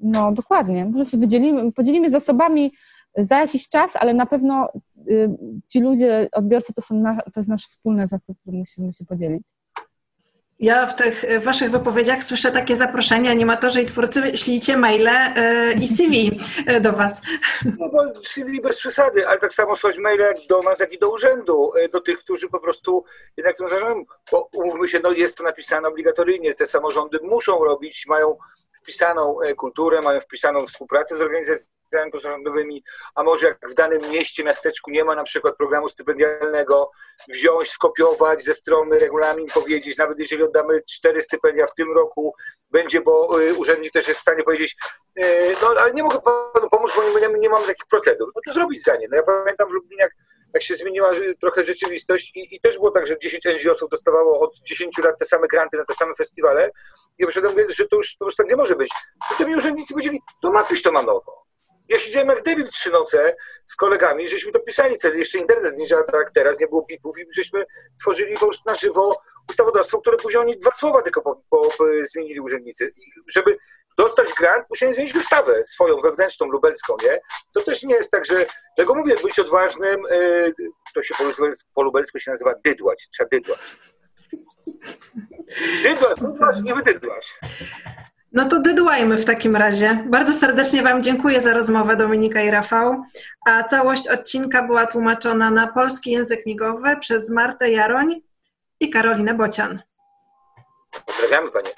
no dokładnie. Może się wydzielimy, podzielimy zasobami za jakiś czas, ale na pewno y, ci ludzie, odbiorcy to, są na, to jest nasz wspólny zasób, który musimy się podzielić. Ja w tych waszych wypowiedziach słyszę takie zaproszenia, animatorzy i twórcy, ślijcie maile y, i CV y, do was. No bo CV bez przesady, ale tak samo słać maile jak do nas, jak i do urzędu, do tych, którzy po prostu jednak tym zarządzają, bo umówmy się, no jest to napisane obligatoryjnie, te samorządy muszą robić, mają wpisaną e, kulturę, mają wpisaną współpracę z organizacjami pozarządowymi, a może jak w danym mieście, miasteczku nie ma na przykład programu stypendialnego, wziąć, skopiować ze strony regulamin, powiedzieć, nawet jeżeli oddamy cztery stypendia w tym roku, będzie, bo e, urzędnik też jest w stanie powiedzieć, e, no ale nie mogę panu pomóc, bo nie, nie mam takich procedur. No to zrobić za nie. No ja pamiętam w Lublinie, jak jak się zmieniła trochę rzeczywistość i, i też było tak, że 10 NGO-sów dostawało od 10 lat te same granty na te same festiwale. I ja przyszedłem, że to już, to już tak nie może być. I to mi urzędnicy powiedzieli, to napisz to na nowo. Ja siedziałem jak debil trzy noce z kolegami, żeśmy to pisali, cel jeszcze internet nie działa tak jak teraz, nie było pipów i żeśmy tworzyli po na żywo ustawodawstwo, które później oni dwa słowa tylko po, po, po zmienili urzędnicy. Żeby dostać grant, musiałem zmienić ustawę swoją wewnętrzną, lubelską, nie? To też nie jest tak, że tego mówię, być odważnym, yy, to się po, po lubelsku się nazywa dydłać, trzeba dydłać. Dydłać, dydłać nie wydydłaś. No to dydłajmy w takim razie. Bardzo serdecznie Wam dziękuję za rozmowę Dominika i Rafał, a całość odcinka była tłumaczona na polski język migowy przez Martę Jaroń i Karolinę Bocian. Pozdrawiamy Panie.